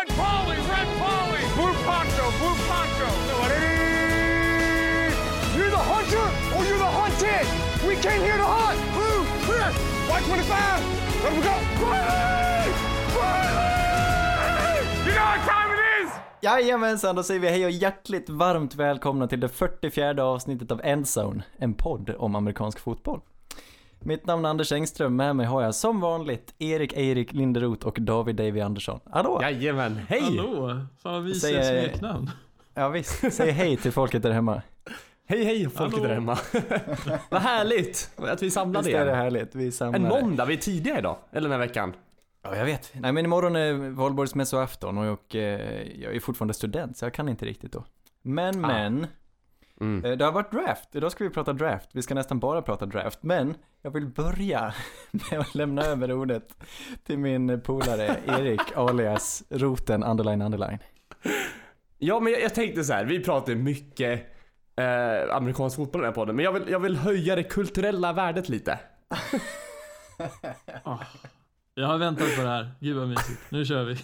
Red Polly, Red Polly, Blue Poncho, Blue Poncho. You're the hunter or you're the hunted. We came here to hunt. Blue, clear. White 25. Let we go. Polly! Polly! You know what time it is? Jajamensan, då säger vi hej och hjärtligt varmt välkomna till det 44 avsnittet av Endzone, en podd om amerikansk fotboll. Mitt namn är Anders Engström, med mig har jag som vanligt Erik Eirik Linderoth och David Davy Andersson. Hallå! Jajamän, hej! Hallå! Fan vad ser smeknamn. Ja visst, säg hej till folket där hemma. Hej hej folket Hallå. där hemma. Vad härligt att vi samlade Visst är det härligt, vi samlade. En måndag, vi är tidiga idag. Eller den här veckan. Ja, jag vet. Nej men imorgon är valborgsmässoafton och jag, eh, jag är fortfarande student så jag kan inte riktigt då. Men, Ah. men. Mm. eh, Det har varit draft, idag ska vi prata draft. Vi ska nästan bara prata draft, men jag vill börja med att lämna över ordet till min polare Erik alias roten underline underline. Ja men jag, jag tänkte så här, vi pratar mycket eh, amerikansk fotboll i den här podden. Men jag vill, jag vill höja det kulturella värdet lite. Jag har väntat på det här. Gud vad mysigt. Nu kör vi.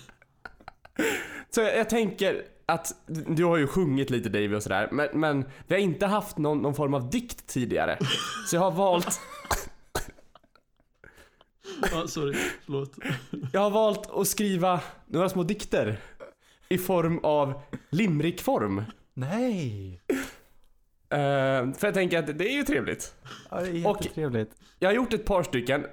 Så jag, jag tänker att du har ju sjungit lite Davy och sådär. Men, men vi har inte haft någon, någon form av dikt tidigare. Så jag har valt, Ja, sorry. Förlåt. jag har valt att skriva några små dikter. I form av limerickform. Nej! Eh, för jag tänker att det är ju trevligt. Ja, det är Och- jättetrevligt. Jag har gjort ett par stycken.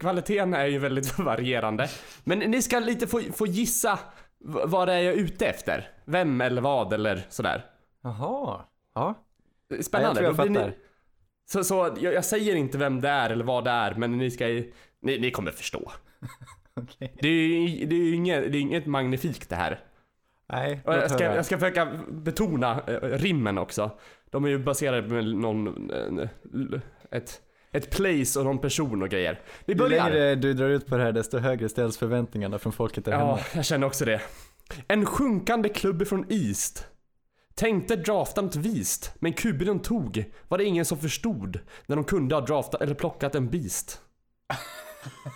Kvaliteten är ju väldigt varierande. Men ni ska lite få, få gissa v- vad det är jag ute efter. Vem eller vad eller sådär. Jaha. Ja. Spännande. Ja, jag tror jag fattar. Ni, så så jag, jag säger inte vem det är eller vad det är, men ni ska ju- ni, ni kommer förstå. Okej. Det är ju det är inget, det är inget magnifikt det här. Nej, Och jag, ska, jag ska försöka betona eh, rimmen också. De är ju baserade på någon, eh, ett, ett place och någon person och grejer. Vi Ju börjar. längre du drar ut på det här desto högre ställs förväntningarna från folket där Ja, hemma. jag känner också det. En sjunkande klubb från East. Tänkte drafta något vist, men QB de tog var det ingen som förstod när de kunde ha draftat eller plockat en beast.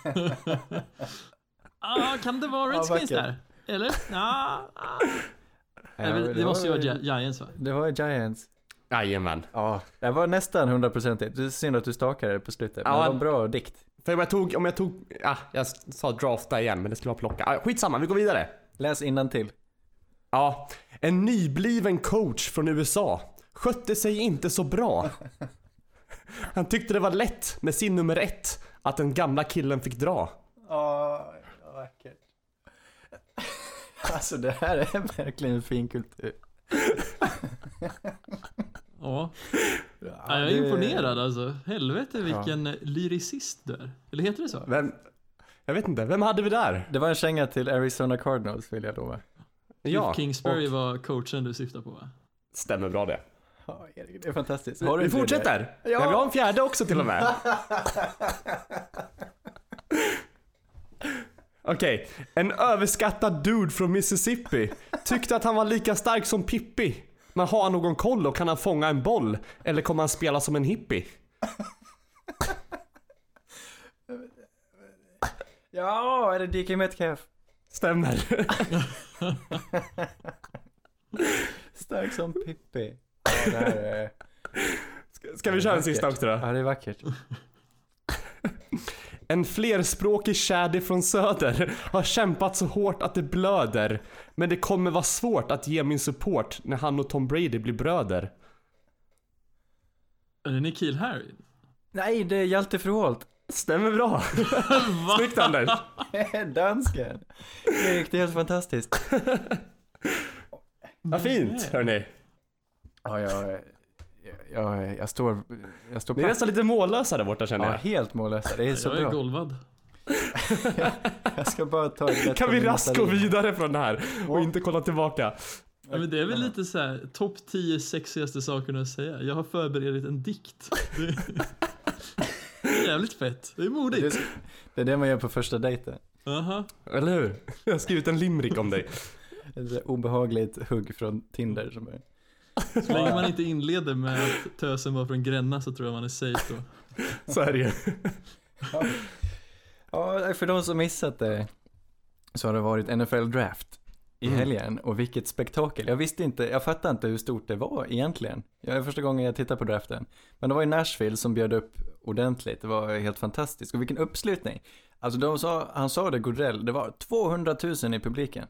Ah, kan det vara Ja, Redskins vackert. där? Eller? Ah, ah. Ja, men det måste ju var- vara Gi- Giants va? Det var Giants. Jajamän. Ja, det var nästan hundraprocentigt. Det är synd att du stakade det på slutet. Men Ja. det var en bra dikt. För om jag tog, om jag tog, ah, jag sa drafta igen men det skulle vara plocka. Ah, skitsamma, vi går vidare. Läs till. Ja, en nybliven coach från USA skötte sig inte så bra. Han tyckte det var lätt med sin nummer ett att den gamla killen fick dra. Ja, vackert. Alltså det här är verkligen fin kultur. Ja. Ja, Ja, jag är det- imponerad alltså. Helvete vilken ja. lyricist du är. Eller heter det så? Vem? Jag vet inte, vem hade vi där? Det var en känga till Arizona Cardinals vill jag lova. Ja, Cliff Kingsbury och- var coachen du syftar på va? Stämmer bra det. Ja, Erik, det är fantastiskt. vi inte det fortsätter. där? Ja. Men vi har en fjärde också till och med. Okej, en överskattad dude från Mississippi tyckte att han var lika stark som Pippi. Men har han någon koll och kan han fånga en boll? Eller kommer han spela som en hippie? Ja, är det DK Metcalf? Stämmer. Stark som Pippi. Ja, det här är... Ska vi köra en sista också då? Ja, det är vackert. En flerspråkig shaddy från söder har kämpat så hårt att det blöder. Men det kommer vara svårt att ge min support när han och Tom Brady blir bröder. Är det Nikhil Harry? Nej, det är Hjalte Froholt. Stämmer bra. Snyggt Anders. Dansken. Erik, det är helt fantastiskt. Vad fint hörni. Ja, jag, jag, jag står, jag står Ni är nästan lite mållösa där borta känner Ja, jag. helt mållösa. Det är så Jag är bra. golvad. Jag ska bara ta ett Kan vi raskt gå vidare från det här och inte kolla tillbaka? Ja, men det är väl lite så här topp 10 sexigaste sakerna att säga. Jag har förberett en dikt. Det det är jävligt fett. Det är Det modigt. är, det är det man gör på första dejten. Aha. Eller hur? Jag har skrivit en limerick om dig. Ett obehagligt hugg från Tinder som är... Så länge man inte inleder med att tösen var från Gränna så tror jag man är safe då. Så är det ju. Ja, för de som missat det så har det varit NFL Draft. i Mm. helgen och vilket spektakel. Jag visste inte, jag fattade inte hur stort det var egentligen. Det var första gången jag tittade på draften. Men det var i Nashville som bjöd upp ordentligt, det var helt fantastiskt. Och vilken uppslutning. Alltså de sa, han sa det Gordell, det var 200 000 i publiken.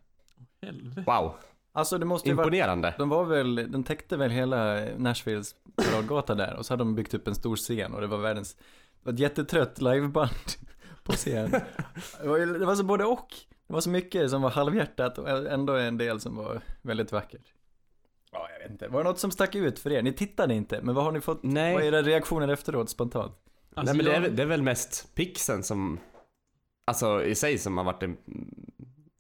Helvete. Wow, Alltså det måste ju varit imponerande. De var väl, den täckte väl hela Nashvilles paradgata där och så hade de byggt upp en stor scen och det var världens, det var ett jättetrött liveband på scen. Det var, det var så både och. Det var så mycket som var halvhjärtat och ändå en del som var väldigt vackert. Ja, jag vet inte. Var det något som stack ut för er? Ni tittade inte, men vad har ni fått, Nej. vad är era reaktioner efteråt spontant? Alltså, Nej men det är, det är väl mest pixen som, alltså i sig som har varit det,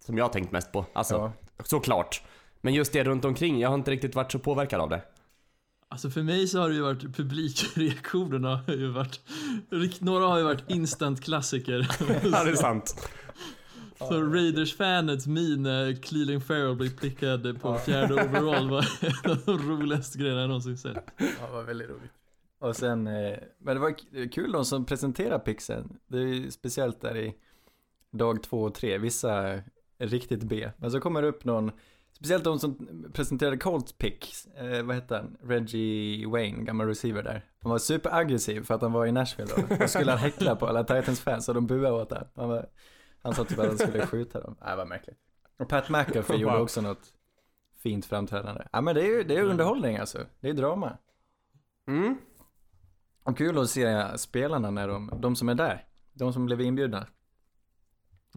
som jag har tänkt mest på. Alltså, Ja. såklart. Men just det runt omkring, jag har inte riktigt varit så påverkad av det. Alltså för mig så har det ju varit publikreaktionerna har ju varit, några har ju varit instant klassiker. Ja, det är sant. Så Raiders-fanets min när Cleveland Farrell blir prickad på fjärde overall var en av de roligaste grejerna jag någonsin sett. Ja, det var väldigt roligt. Och sen, eh, men det var kul de som presenterar pixeln. Det är ju speciellt där i dag två och tre, vissa är riktigt B. Men så kommer det upp någon, speciellt de som presenterade Colts picks, eh, vad heter han? Reggie Wayne, gammal receiver där. Han var superaggressiv för att han var i Nashville då. Då skulle han häckla på alla Titans fans och de buade åt honom. Han, var, han sa typ att han skulle skjuta dem. Nej, det var märkligt. Och Pat McAfee gjorde också något fint framträdande. Ja men det är ju det är ju underhållning alltså. Det är drama. Mm. Och kul att se spelarna när de, de som är där, de som blev inbjudna.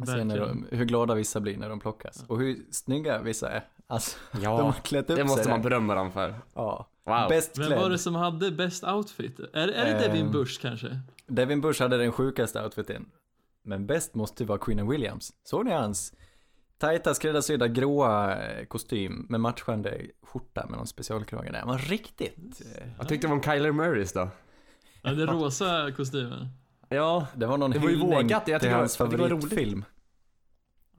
Se när de, hur glada vissa blir när de plockas. Och hur snygga vissa är. Alltså, de har Ja, klätt upp det måste sig man berömma dem för. Ja. Wow. Bäst Vem var klädd. det som hade bäst outfit? Är, är det Devin Ehm, Bush kanske? Devin Bush hade den sjukaste outfiten. Men bäst måste ju vara Queen Williams. Såg ni hans tajta skräddarsydda gråa eh, kostym med matchande skjorta med någon specialkrage där? Han var riktigt... eh, Jag tyckte var om Kyler Murrays då. Ja, den rosa kostymen. Ja, Det var någon Det var ju hyllning vågat, jag tycker det var- hans jag tycker det var roligt. favoritfilm.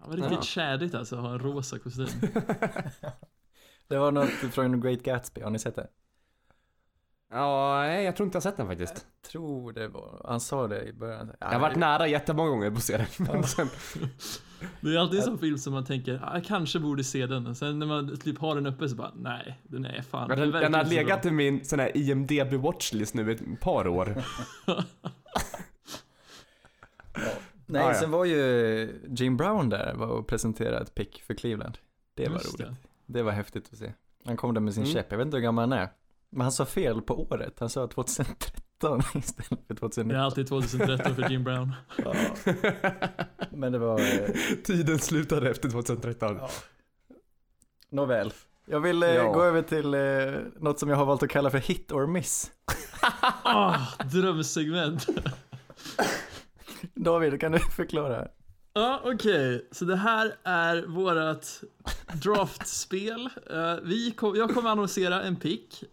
Det var riktigt Ja. tjädigt alltså att ha en rosa kostym. Det var något från Great Gatsby, har ni sett det? ja nej, jag tror inte jag har sett den faktiskt. tror det var, han sa det i början. Jag har varit nära jättemånga gånger på att se den. Men sen, Det är alltid en sån film som man tänker, ah, jag kanske borde se den. Och sen när man typ har den uppe så bara, nej, den är fan. Ja, den, verkligen den har bra. legat i min sån här IMDB watchlist nu ett par år. Nej, Ah, ja. sen var ju Jim Brown där var och presenterade ett pick för Cleveland. Det var Just roligt. Det. var häftigt att se. Han kom där med sin Mm. käpp, jag vet inte hur gammal han är. Men han sa fel på året, han sa 2013 istället för Det är 2019. alltid 2013 för Jim Brown. Ja. Men det var, eh, Tiden slutade efter 2013. Ja. nåväl. Jag vill eh, Ja. gå över till eh, något som jag har valt att kalla för hit or miss. Ah, drömsegment. David, kan du förklara? Ja, okej. Så det här är vårat draftspel. Eh, vi kom, jag kommer annonsera en pick.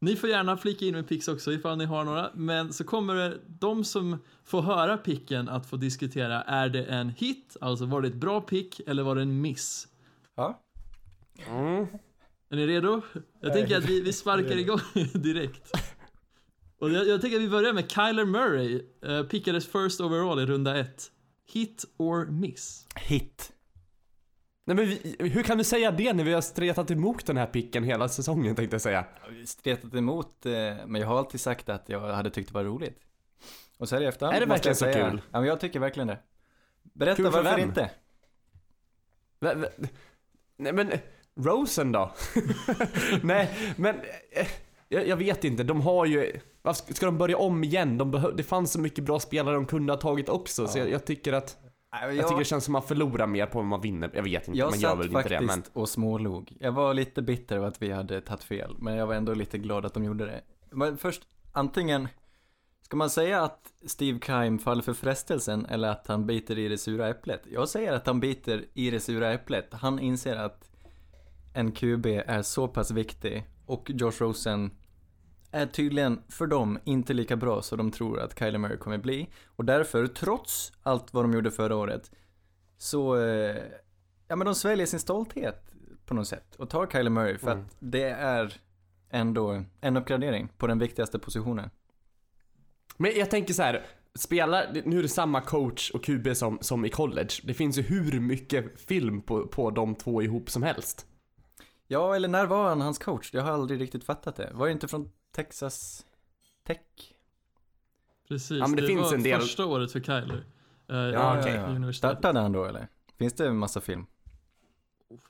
Ni får gärna flika in med picks också ifall ni har några. Men så kommer det, de som får höra picken att få diskutera, är det en hit, alltså var det ett bra pick eller var det en miss? Ja. Mm. Är ni redo? Jag tänker att vi, vi sparkar igång direkt. Och jag, jag tänker att vi börjar med Kyler Murray, uh, pickades first overall i runda ett. Hit or miss? Hit. Nej men vi, hur kan du säga det när vi har stretat emot den här picken hela säsongen tänkte jag säga. Jag stretat emot, eh, men jag har alltid sagt att jag hade tyckt det var roligt. Och så här i efterhand Är det måste jag verkligen så säga, kul? Ja, men jag tycker verkligen det. Berätta Kul för varför vem? inte? Nej men, Rosen då? Nej men, eh, jag, jag vet inte, de har ju, ska de börja om igen? De behö- det fanns så mycket bra spelare de kunde ha tagit också, så Ja. jag, jag tycker att, Nej, jag tycker det känns som att man förlorar mer på vad man vinner. Jag vet inte, jag man gör satt väl faktiskt inte det men. och smålog. Jag var lite bitter över att vi hade tagit fel, men jag var ändå lite glad att de gjorde det. Men först, antingen, ska man säga att Steve Keim faller för frestelsen eller att han biter i det sura äpplet? Jag säger att han biter i det sura äpplet. Han inser att en QB är så pass viktig och Josh Rosen är tydligen för dem inte lika bra som de tror att Kyler Murray kommer bli. Och därför, trots allt vad de gjorde förra året, så, eh, ja men de sväljer sin stolthet på något sätt och tar Kyler Murray för Mm. att det är ändå en uppgradering på den viktigaste positionen. Men jag tänker så här. spelar, nu är det samma coach och QB som, som i college. Det finns ju hur mycket film på, på de två ihop som helst. Ja, eller när var han hans coach? Jag har aldrig riktigt fattat det. Var det inte från Texas Tech? Precis, Ja, men det det, finns var en del- första året för Kyler. Uh, Ja, okej. universitetet. Startade han då eller? Finns det en massa film?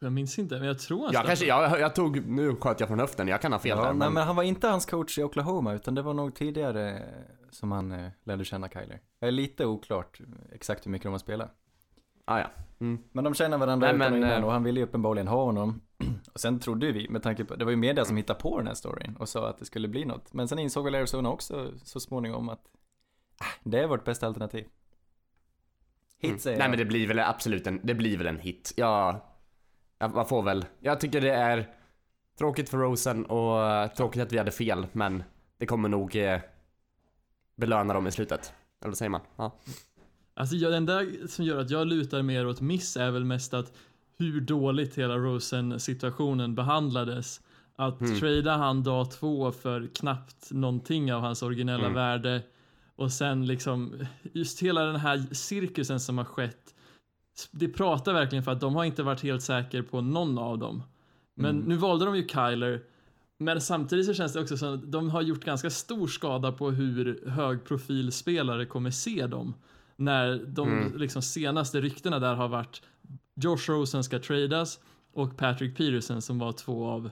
Jag minns inte, men jag tror han Jag kanske, jag, jag tog, nu sköt jag från höften, jag kan ha fel Ja, där. nej, Men, men han var inte hans coach i Oklahoma, utan det var nog tidigare som han eh, lärde känna Kyler. Det är lite oklart exakt hur mycket de har spelat. Ah, ja. Mm. Men de känner varandra Nej, utan och men, innan eh, och han ville ju uppenbarligen ha honom. Och sen trodde vi, med tanke på, det var ju media som hittade på den här storyn och sa att det skulle bli något. Men sen insåg väl Arizona också så småningom att ah, det är vårt bästa alternativ. Hit Mm. säger Nej jag. men det blir väl absolut en, det blir väl en hit. Ja, ja, man får väl, jag tycker det är tråkigt för Rosen och eh, tråkigt att vi hade fel, men det kommer nog eh, belöna dem i slutet. Eller vad säger man? Ja. Alltså jag, den där som gör att jag lutar mer åt miss är väl mest att hur dåligt hela Rosen-situationen behandlades. Att Mm. trada han dag två för knappt någonting av hans originella Mm. värde och sen liksom just hela den här cirkusen som har skett. Det pratar verkligen för att de har inte varit helt säkra på någon av dem. Men Mm. nu valde de ju Kyler. Men samtidigt så känns det också som att de har gjort ganska stor skada på hur högprofilspelare kommer se dem. När de Mm. liksom senaste ryktena där har varit Josh Rosen ska tradas och Patrick Peterson som var två av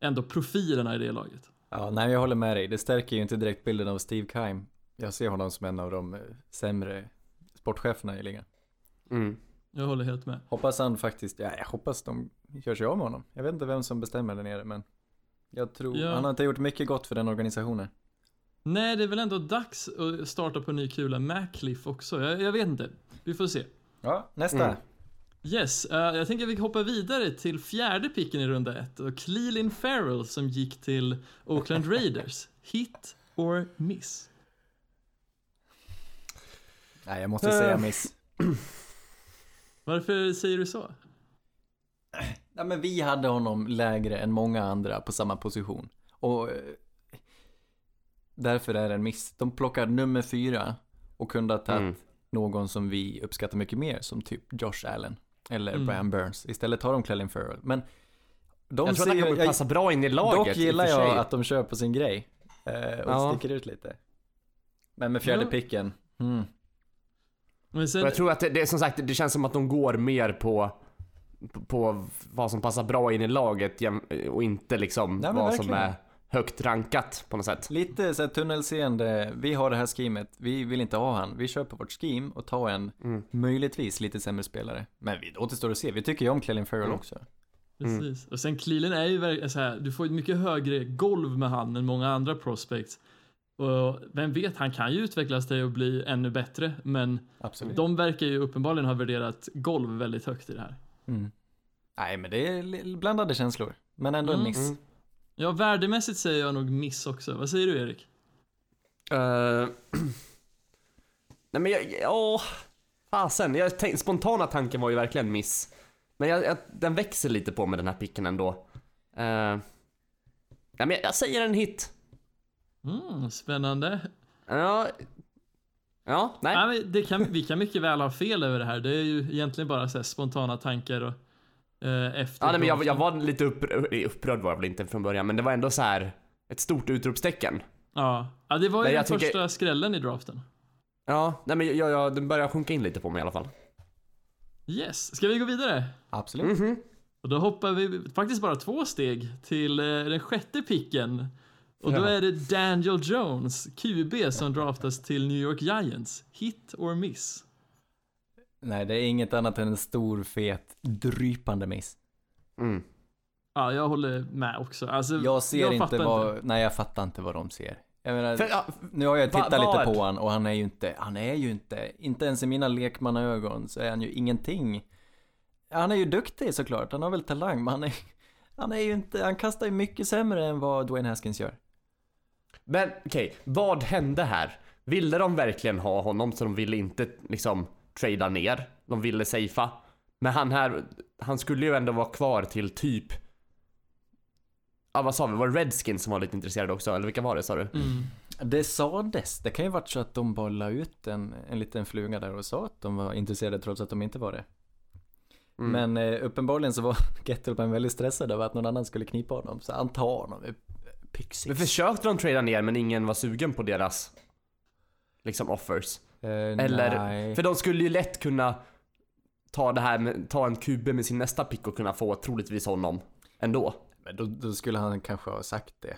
ändå profilerna i det laget. Ja, nej jag håller med dig. Det stärker ju inte direkt bilden av Steve Keim. Jag ser honom som en av de eh, sämre sportcheferna i ligan. Mm. Jag håller helt med. Hoppas han faktiskt, ja jag hoppas de gör sig av med honom. Jag vet inte vem som bestämmer där nere men jag tror, Ja. han har inte gjort mycket gott för den organisationen. Nej, det är väl ändå dags att starta på ny kula med Cliff också. Jag, jag vet inte. Vi får se. Ja, nästa. Mm. Yes, eh, jag tänker att vi hoppar vidare till fjärde picken i runda ett och Cleelin Farrell som gick till Oakland Raiders. Hit or miss? Nej, jag måste Eh. säga miss. Varför säger du så? Nej, men vi hade honom lägre än många andra på samma position. Och eh, därför är det en miss. De plockar nummer fyra och kunde ha tagit Mm. någon som vi uppskattar mycket mer, som typ Josh Allen. Eller Mm. Brian Burns. Istället tar de Clelin Farrell. Men de Jag tror att han ser- kommer jag- passa bra in i laget Dock gillar jag att de kör på sin grej. Eh, och Ja. sticker ut lite. Men med fjärde Ja. picken, mm. Men sen, jag tror att det, det är som sagt, det känns som att de går mer på på- vad som passar bra in i laget och inte liksom men vad som verkligen. är högt rankat på något sätt. Lite så här tunnelseende, vi har det här schemet, vi vill inte ha han, vi på vårt scheme och tar en Mm. möjligtvis lite sämre spelare. Men vi återstår att se, vi tycker ju om Clelin Farrell Mm. också. precis. Och sen Cleelin är ju verkligen så här, du får ett mycket högre golv med han än många andra prospects. Och vem vet, han kan ju utvecklas till att bli ännu bättre, men Absolut. de verkar ju uppenbarligen ha värderat golv väldigt högt i det här. Mm. Nej men det är blandade känslor, men ändå en Mm. miss. Ja, värdemässigt säger jag nog miss också. Vad säger du Erik? Uh, nej men jag, ja, fasen. Jag tänk, spontana tanken var ju verkligen miss. Men jag, jag, den växer lite på med den här picken ändå. Uh, nej men jag, jag säger en hit. Mm, spännande. Ja, ja, nej. Men det kan, vi kan mycket väl ha fel över det här. Det är ju egentligen bara så spontana tankar och efter. Ja, nej men jag, jag var lite upprörd, upprörd var jag väl inte från början, men det var ändå så här ett stort utropstecken. Ja. ja, det var ju den tycker- första skrällen i draften. Ja, nej men jag, jag, den börjar sjunka in lite på mig i alla fall. Yes, ska vi gå vidare? Absolut. Mhm. Och då hoppar vi faktiskt bara två steg till eh, den sjätte picken. Och då Ja. är det Daniel Jones, QB, som draftas till New York Giants. Hit or miss? Nej det är inget annat än en stor fet drypande miss. Mm. Ja, jag håller med också. Alltså, Jag ser inte fattar vad, nej jag fattar inte vad de ser. Jag menar, För, ja, nu har jag Va- tittat vad? lite på han och han är ju inte, han är ju inte, inte ens i mina lekmannaögon så är han ju ingenting. Han är ju duktig såklart, han har väl talang men han är, han är ju inte, han kastar ju mycket sämre än vad Dwayne Haskins gör. Men okej, vad hände här? Ville de verkligen ha honom så de ville inte liksom trada ner? De ville safea. Men han här, han skulle ju ändå vara kvar till typ Ja vad sa vi, var det Redskins som var lite intresserade också? Eller vilka var det sa du? Mm. Det sades, det kan ju varit så att de bara la ut en, en liten fluga där och sa att de var intresserade trots att de inte var det. Mm. Men eh, uppenbarligen så var Gettleman väldigt stressad över att någon annan skulle knipa honom, så han tar honom med pick Men försökte de trada ner men ingen var sugen på deras liksom offers? Eh, Eller, nej. för de skulle ju lätt kunna ta det här med, ta en QB med sin nästa pick och kunna få troligtvis honom ändå. Men då, då skulle han kanske ha sagt det.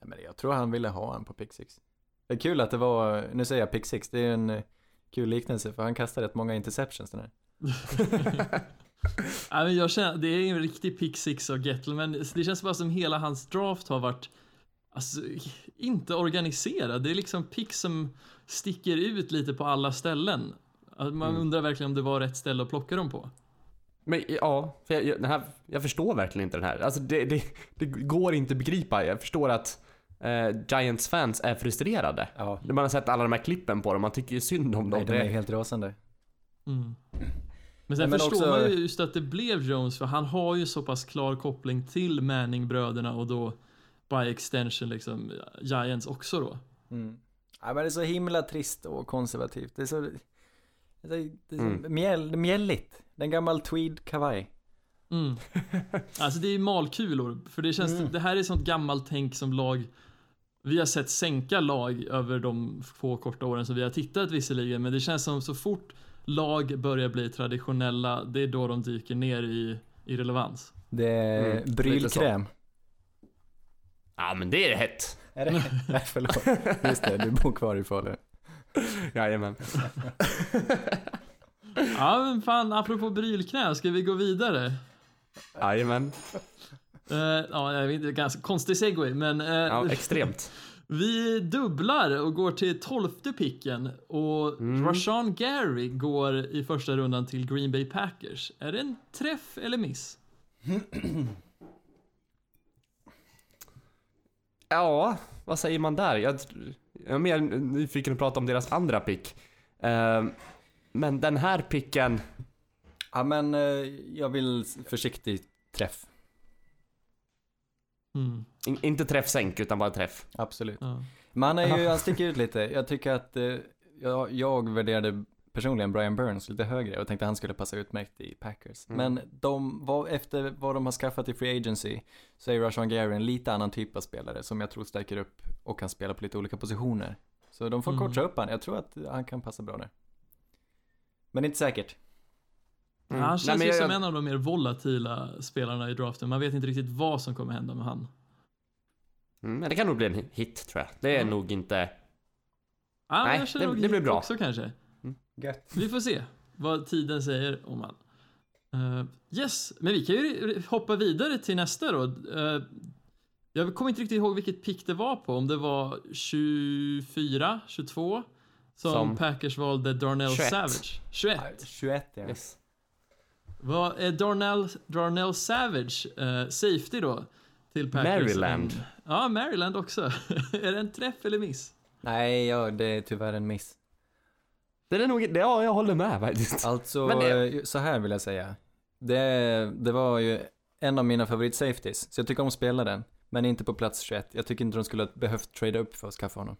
Ja, men jag tror han ville ha en på pick six. Det är kul att det var, nu säger jag pick six, det är en eh, kul liknelse för han kastade rätt många interceptions den här. Men jag känner, det är en riktig pick six av Gettleman. Det känns bara som hela hans draft har varit Alltså, inte organiserad. Det är liksom pick som sticker ut lite på alla ställen. Att Man Mm. undrar verkligen om det var rätt ställe att plocka dem på. Men ja, för jag, jag, här, jag förstår verkligen inte den här. Alltså det, det, det går inte att begripa. Jag förstår att eh, Giants fans är frustrerade. Ja. När man har sett alla de här klippen på dem, man tycker ju synd om dem. Nej, de är Det- helt rasande. Mm. Men sen men förstår också- man ju just att det blev Jones för han har ju så pass klar koppling till Manning-bröderna och då by extension liksom Giants också då. Mm. Ja, men det är så himla trist och konservativt. Det är så, det är så, det är Mm. mjäll, mjälligt. Den gammal tweed kavaj. Mm. Alltså det är malkulor, för det känns, Mm. det här är sånt gammalt tänk som lag vi har sett sänka lag över de få korta åren som vi har tittat visserligen, men det känns som så fort lag börjar bli traditionella, det är då de dyker ner i, i relevans. Det är Mm, brylkräm. Ja men det är hett. Är det? Nej, förlåt. Just det, du bor kvar i Falun. Jajamän. Ja men fan, apropå brylknä, ska vi gå vidare? Jajamän. Uh, ja, jag vet inte, ganska konstig segway, men eh, Ja, extremt. vi dubblar och går till tolfte picken och Mm. Rashawn Gary går i första rundan till Green Bay Packers. Är det en träff eller miss? Ja, vad säger man där? Jag, jag är mer nyfiken att prata om deras andra pick. Eh, men den här picken, Ja, men eh, jag vill försiktig träff. Mm. in, inte träffsänk utan bara träff. Absolut. Ja. Men han, är ju, han sticker ut lite. Jag tycker att eh, jag, jag värderade personligen Brian Burns lite högre och tänkte att han skulle passa utmärkt i Packers. Mm. Men de, var, efter vad de har skaffat i Free Agency så är Rashawn Gary en lite annan typ av spelare som jag tror stärker upp och kan spela på lite olika positioner. Så de får Mm. coacha upp han. Jag tror att han kan passa bra där. Men inte säkert. Mm. Han Nej, känns men ju jag- som en av de mer volatila spelarna i draften. Man vet inte riktigt vad som kommer hända med han. Mm, men det kan nog bli en hit tror jag. Det är Mm. nog inte... Ja, men Nej, det- nog det blir bra. också kanske. Gött. Vi får se vad tiden säger om han. Eh, yes, men vi kan ju hoppa vidare till nästa då. Eh, jag kommer inte riktigt ihåg vilket pick det var på, om det var 24, 22 som, Som- Packers valde Darnell 21. Savage. 21. 21 ja. Yes. Vad är Darnell, Darnell Savage eh, safety då? Till Packers? Maryland. Ja, Maryland också. är det en träff eller miss? Nej, ja, det är tyvärr en miss. Det är nog... det- Ja, jag håller med faktiskt. Alltså, det- så här vill jag säga. Det, det var ju en av mina favoritsafeties, så jag tycker om att spela den. Men inte på plats 21. Jag tycker inte de skulle ha behövt trada upp för att skaffa honom.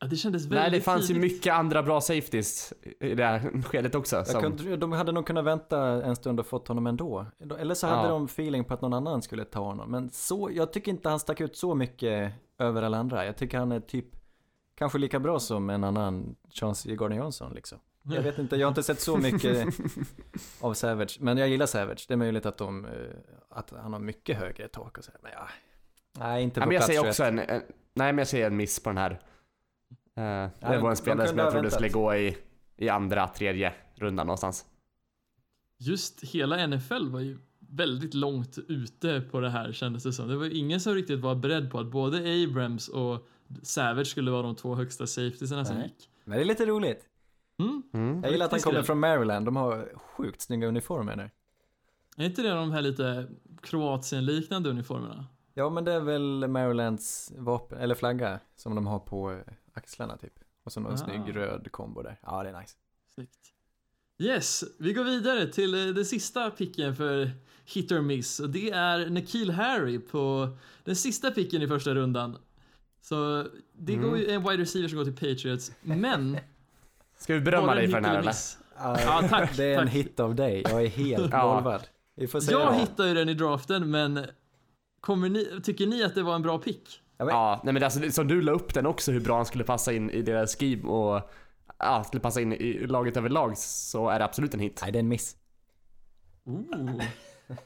Ja, det kändes väldigt Nej, det fanns ju tidigt. mycket andra bra safeties i det här skedet också. Jag Som, kunde, de hade nog kunnat vänta en stund och fått honom ändå. Eller så hade Ja. de feeling på att någon annan skulle ta honom. Men så, jag tycker inte han stack ut så mycket över alla andra. Jag tycker han är typ kanske lika bra som en annan Chauncey Gardner Johnson liksom. Jag vet inte, jag har inte sett så mycket av Savage. Men jag gillar Savage. Det är möjligt att, de, eh, att han har mycket högre tak och så. Men ja, nej inte på ja, men jag plats säger 21. också en, en... Nej, men jag säger en miss på den här. Eh, det de- var en spelare som jag trodde väntat. skulle gå i, i andra, tredje rundan någonstans. Just hela NFL var ju väldigt långt ute på det här kändes det som. Det var ju ingen som riktigt var beredd på att både Abrams och Savage skulle vara de två högsta safetiesarna som Nej. gick. Men det är lite roligt. Mm. Mm. Jag gillar att han kommer från Maryland. De har sjukt snygga uniformer nu. Är inte det de här lite Kroatien-liknande uniformerna? Ja, men det är väl Marylands vapen, eller flagga, som de har på axlarna typ. Och så någon Ah. snygg röd kombo där. Ja, det är nice. Snyggt. Yes, vi går vidare till eh, den sista picken för hit or miss och det är Nikhil Harry på den sista picken i första rundan. Så det går ju en wide receiver som går till Patriots, men... Ska vi berömma dig en för den här eller? Ja, Ja, tack, Det är en tack. hit av dig. Jag är helt golvad. Vi får se. Jag hittade ju den i draften, men kommer ni, tycker ni att det var en bra pick? Ja, men- Ja, nej men alltså som du la upp den också hur bra han skulle passa in i deras scheme och ja, skulle passa in i laget överlag så är det absolut en hit. Nej, det är en miss. Ooh.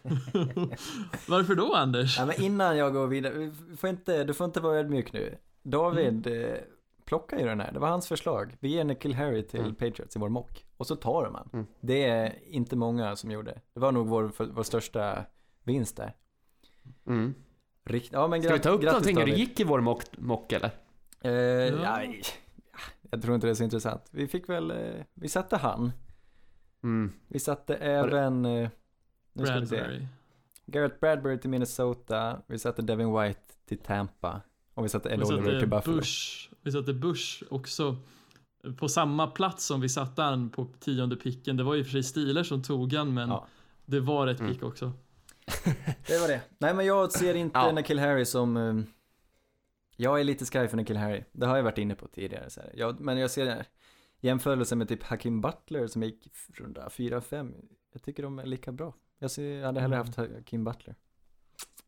Varför då, Anders? Ja, men innan jag går vidare, vi får inte, du får inte vara ödmjuk nu. David Mm. eh, plockar ju den här, det var hans förslag. Vi ger Nikhil Harry till Mm. Patriots i vår mock. Och så tar de han. Mm. Det är inte många som gjorde. Det var nog vår, vår största vinst där. Mm. Rikt, ja, men Ska vi ta upp någonting hur det gick i vår mock, mock eller? Eh, Ja. ja. jag tror inte det är så intressant. Vi fick väl, eh, vi satte han. Mm. Vi satte även, nu ska vi se. Bradbury. Garrett Bradbury till Minnesota. Vi satte Devin White till Tampa. Och vi satte Ed Vi Oliver till satte Buffalo. Bush, vi satte Bush också på samma plats som vi satte han på tionde picken. Det var ju för sig Steelers som tog han, men Ja. det var ett Mm. pick också. Det var det. Nej men jag ser inte Ja. Nikhil Harry som... eh, jag är lite sky för Nikhil Harry. Det har jag varit inne på tidigare. Så här. Jag, men jag ser jämförelsen med typ Hakim Butler som gick runda 4-5. Jag tycker de är lika bra. Jag, ser, jag hade hellre Mm. haft Hakim Butler.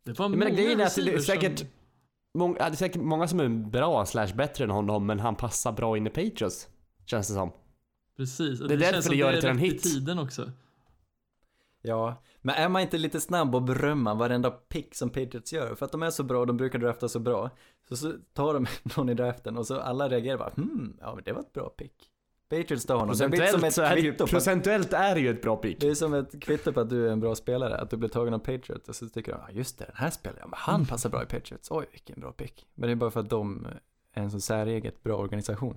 Det var Jag menar grejen är att det är säkert, många, det är säkert många som är bra slash bättre än honom men han passar bra in i Patriots. Känns det som. Precis, och Det är därför det gör det till en hit. tiden också. Ja, men är man inte lite snabb att berömma varenda pick som Patriots gör? För att de är så bra, de brukar drafta så bra. Så, så tar de någon i draften och så alla reagerar bara hmm, ja men det var ett bra pick. Patriots tar honom. Det Procentuellt, ett så är det ju, procentuellt är det ju ett bra pick. det är som ett kvitto på att du är en bra spelare, att du blir tagen av Patriots och så tycker de, ja just det, den här spelaren, men han passar bra i Patriots, oj vilken bra pick. Men det är bara för att de är en så säreget bra organisation.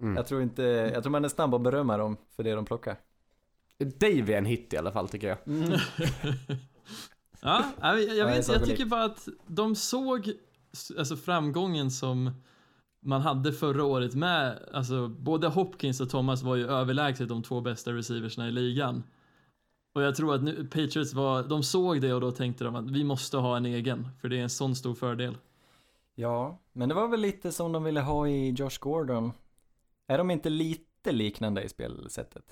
Mm. Jag tror inte, jag tror man är snabb att berömma dem för det de plockar. Dave är en hit i alla fall tycker jag. Ja, jag, jag, Ja, jag, det är vet, jag tycker bara att de såg alltså, framgången som man hade förra året med, alltså både Hopkins och Thomas var ju överlägset de två bästa receiversna i ligan. Och jag tror att nu, Patriots var, de såg det och då tänkte de att vi måste ha en egen, för det är en sån stor fördel. Ja, men det var väl lite som de ville ha i Josh Gordon. Är de inte lite liknande i spelsättet?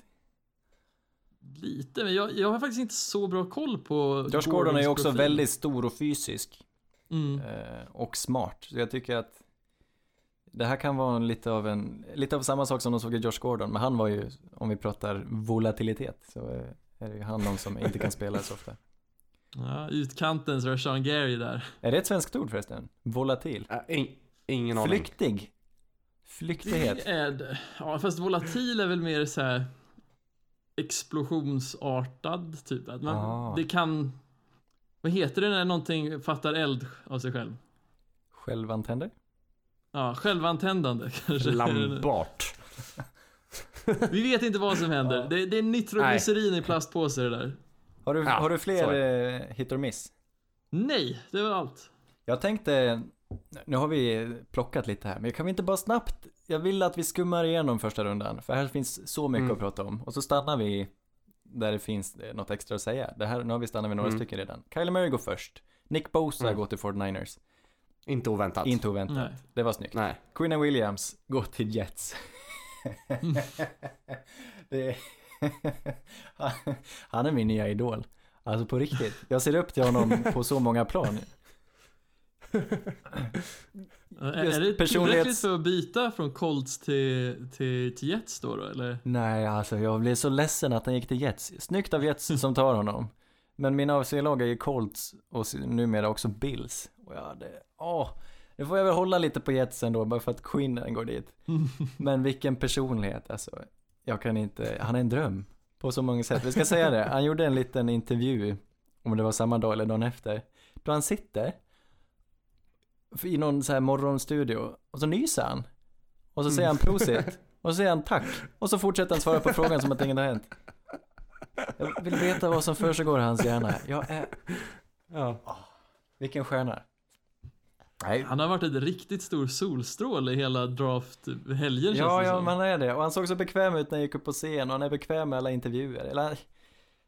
Lite, men jag, jag har faktiskt inte så bra koll på Josh Gordon är ju Gordons också profil. väldigt stor och fysisk. Mm. eh, och smart. Så jag tycker att det här kan vara en, lite av en, lite av samma sak som de såg i Josh Gordon. Men han var ju, om vi pratar volatilitet, så är det ju han någon som inte kan spela så ofta. Ja, utkantens Rashawn Gary där. Är det ett svenskt ord förresten? Volatil? Äh, in, ingen aning. Flyktig? Flyktighet? Det är det. Ja, fast volatil är väl mer så här explosionsartad, typ. Att man, Ah. Det kan... Vad heter det när någonting fattar eld av sig själv? Självantänder? Ja, självantändande kanske. Lambart. Vi vet inte vad som händer. Det, det är nitroglycerin i plastpåsar det där. Har du, Ja, har du fler är eh, hit or miss? Nej, det var allt. Jag tänkte, nu har vi plockat lite här, men kan vi inte bara snabbt, jag vill att vi skummar igenom första rundan, för här finns så mycket Mm. att prata om. Och så stannar vi där det finns eh, något extra att säga. Det här, nu har vi stannat vid några Mm. stycken redan. Kyler Murray går först. Nick Bosa Mm. går till 49ers. Inte oväntat. Inte oväntat. Nej. Det var snyggt. Nej. Quinn Williams går till Jets. det är han, är min nya idol. Alltså på riktigt. Jag ser upp till honom på så många plan. Är, Just är det personlighets- tillräckligt för att byta från Colts till, till, till Jets då, då eller? Nej, alltså jag blev så ledsen att han gick till Jets. Snyggt av Jets som tar honom. Men mina AFC-lag är ju Colts och numera också Bills. Och jag hade, åh, nu får jag väl hålla lite på Jets ändå, bara för att Quinnen går dit. Men vilken personlighet, alltså. Jag kan inte, han är en dröm. På så många sätt. Vi ska säga det, han gjorde en liten intervju, om det var samma dag eller dagen efter. Då han sitter i någon så här morgonstudio och så nyser han. Och så säger han prosit. Och så säger han tack. Och så fortsätter han svara på frågan som att inget har hänt. Jag vill veta vad som försiggår i hans hjärna. Jag är... Ja. Vilken stjärna. Nej. Han har varit ett riktigt stor solstråle i hela draft-helgen Ja, känns det ja, som. man är det. Och han såg så bekväm ut när han gick upp på scen och han är bekväm med alla intervjuer. Eller,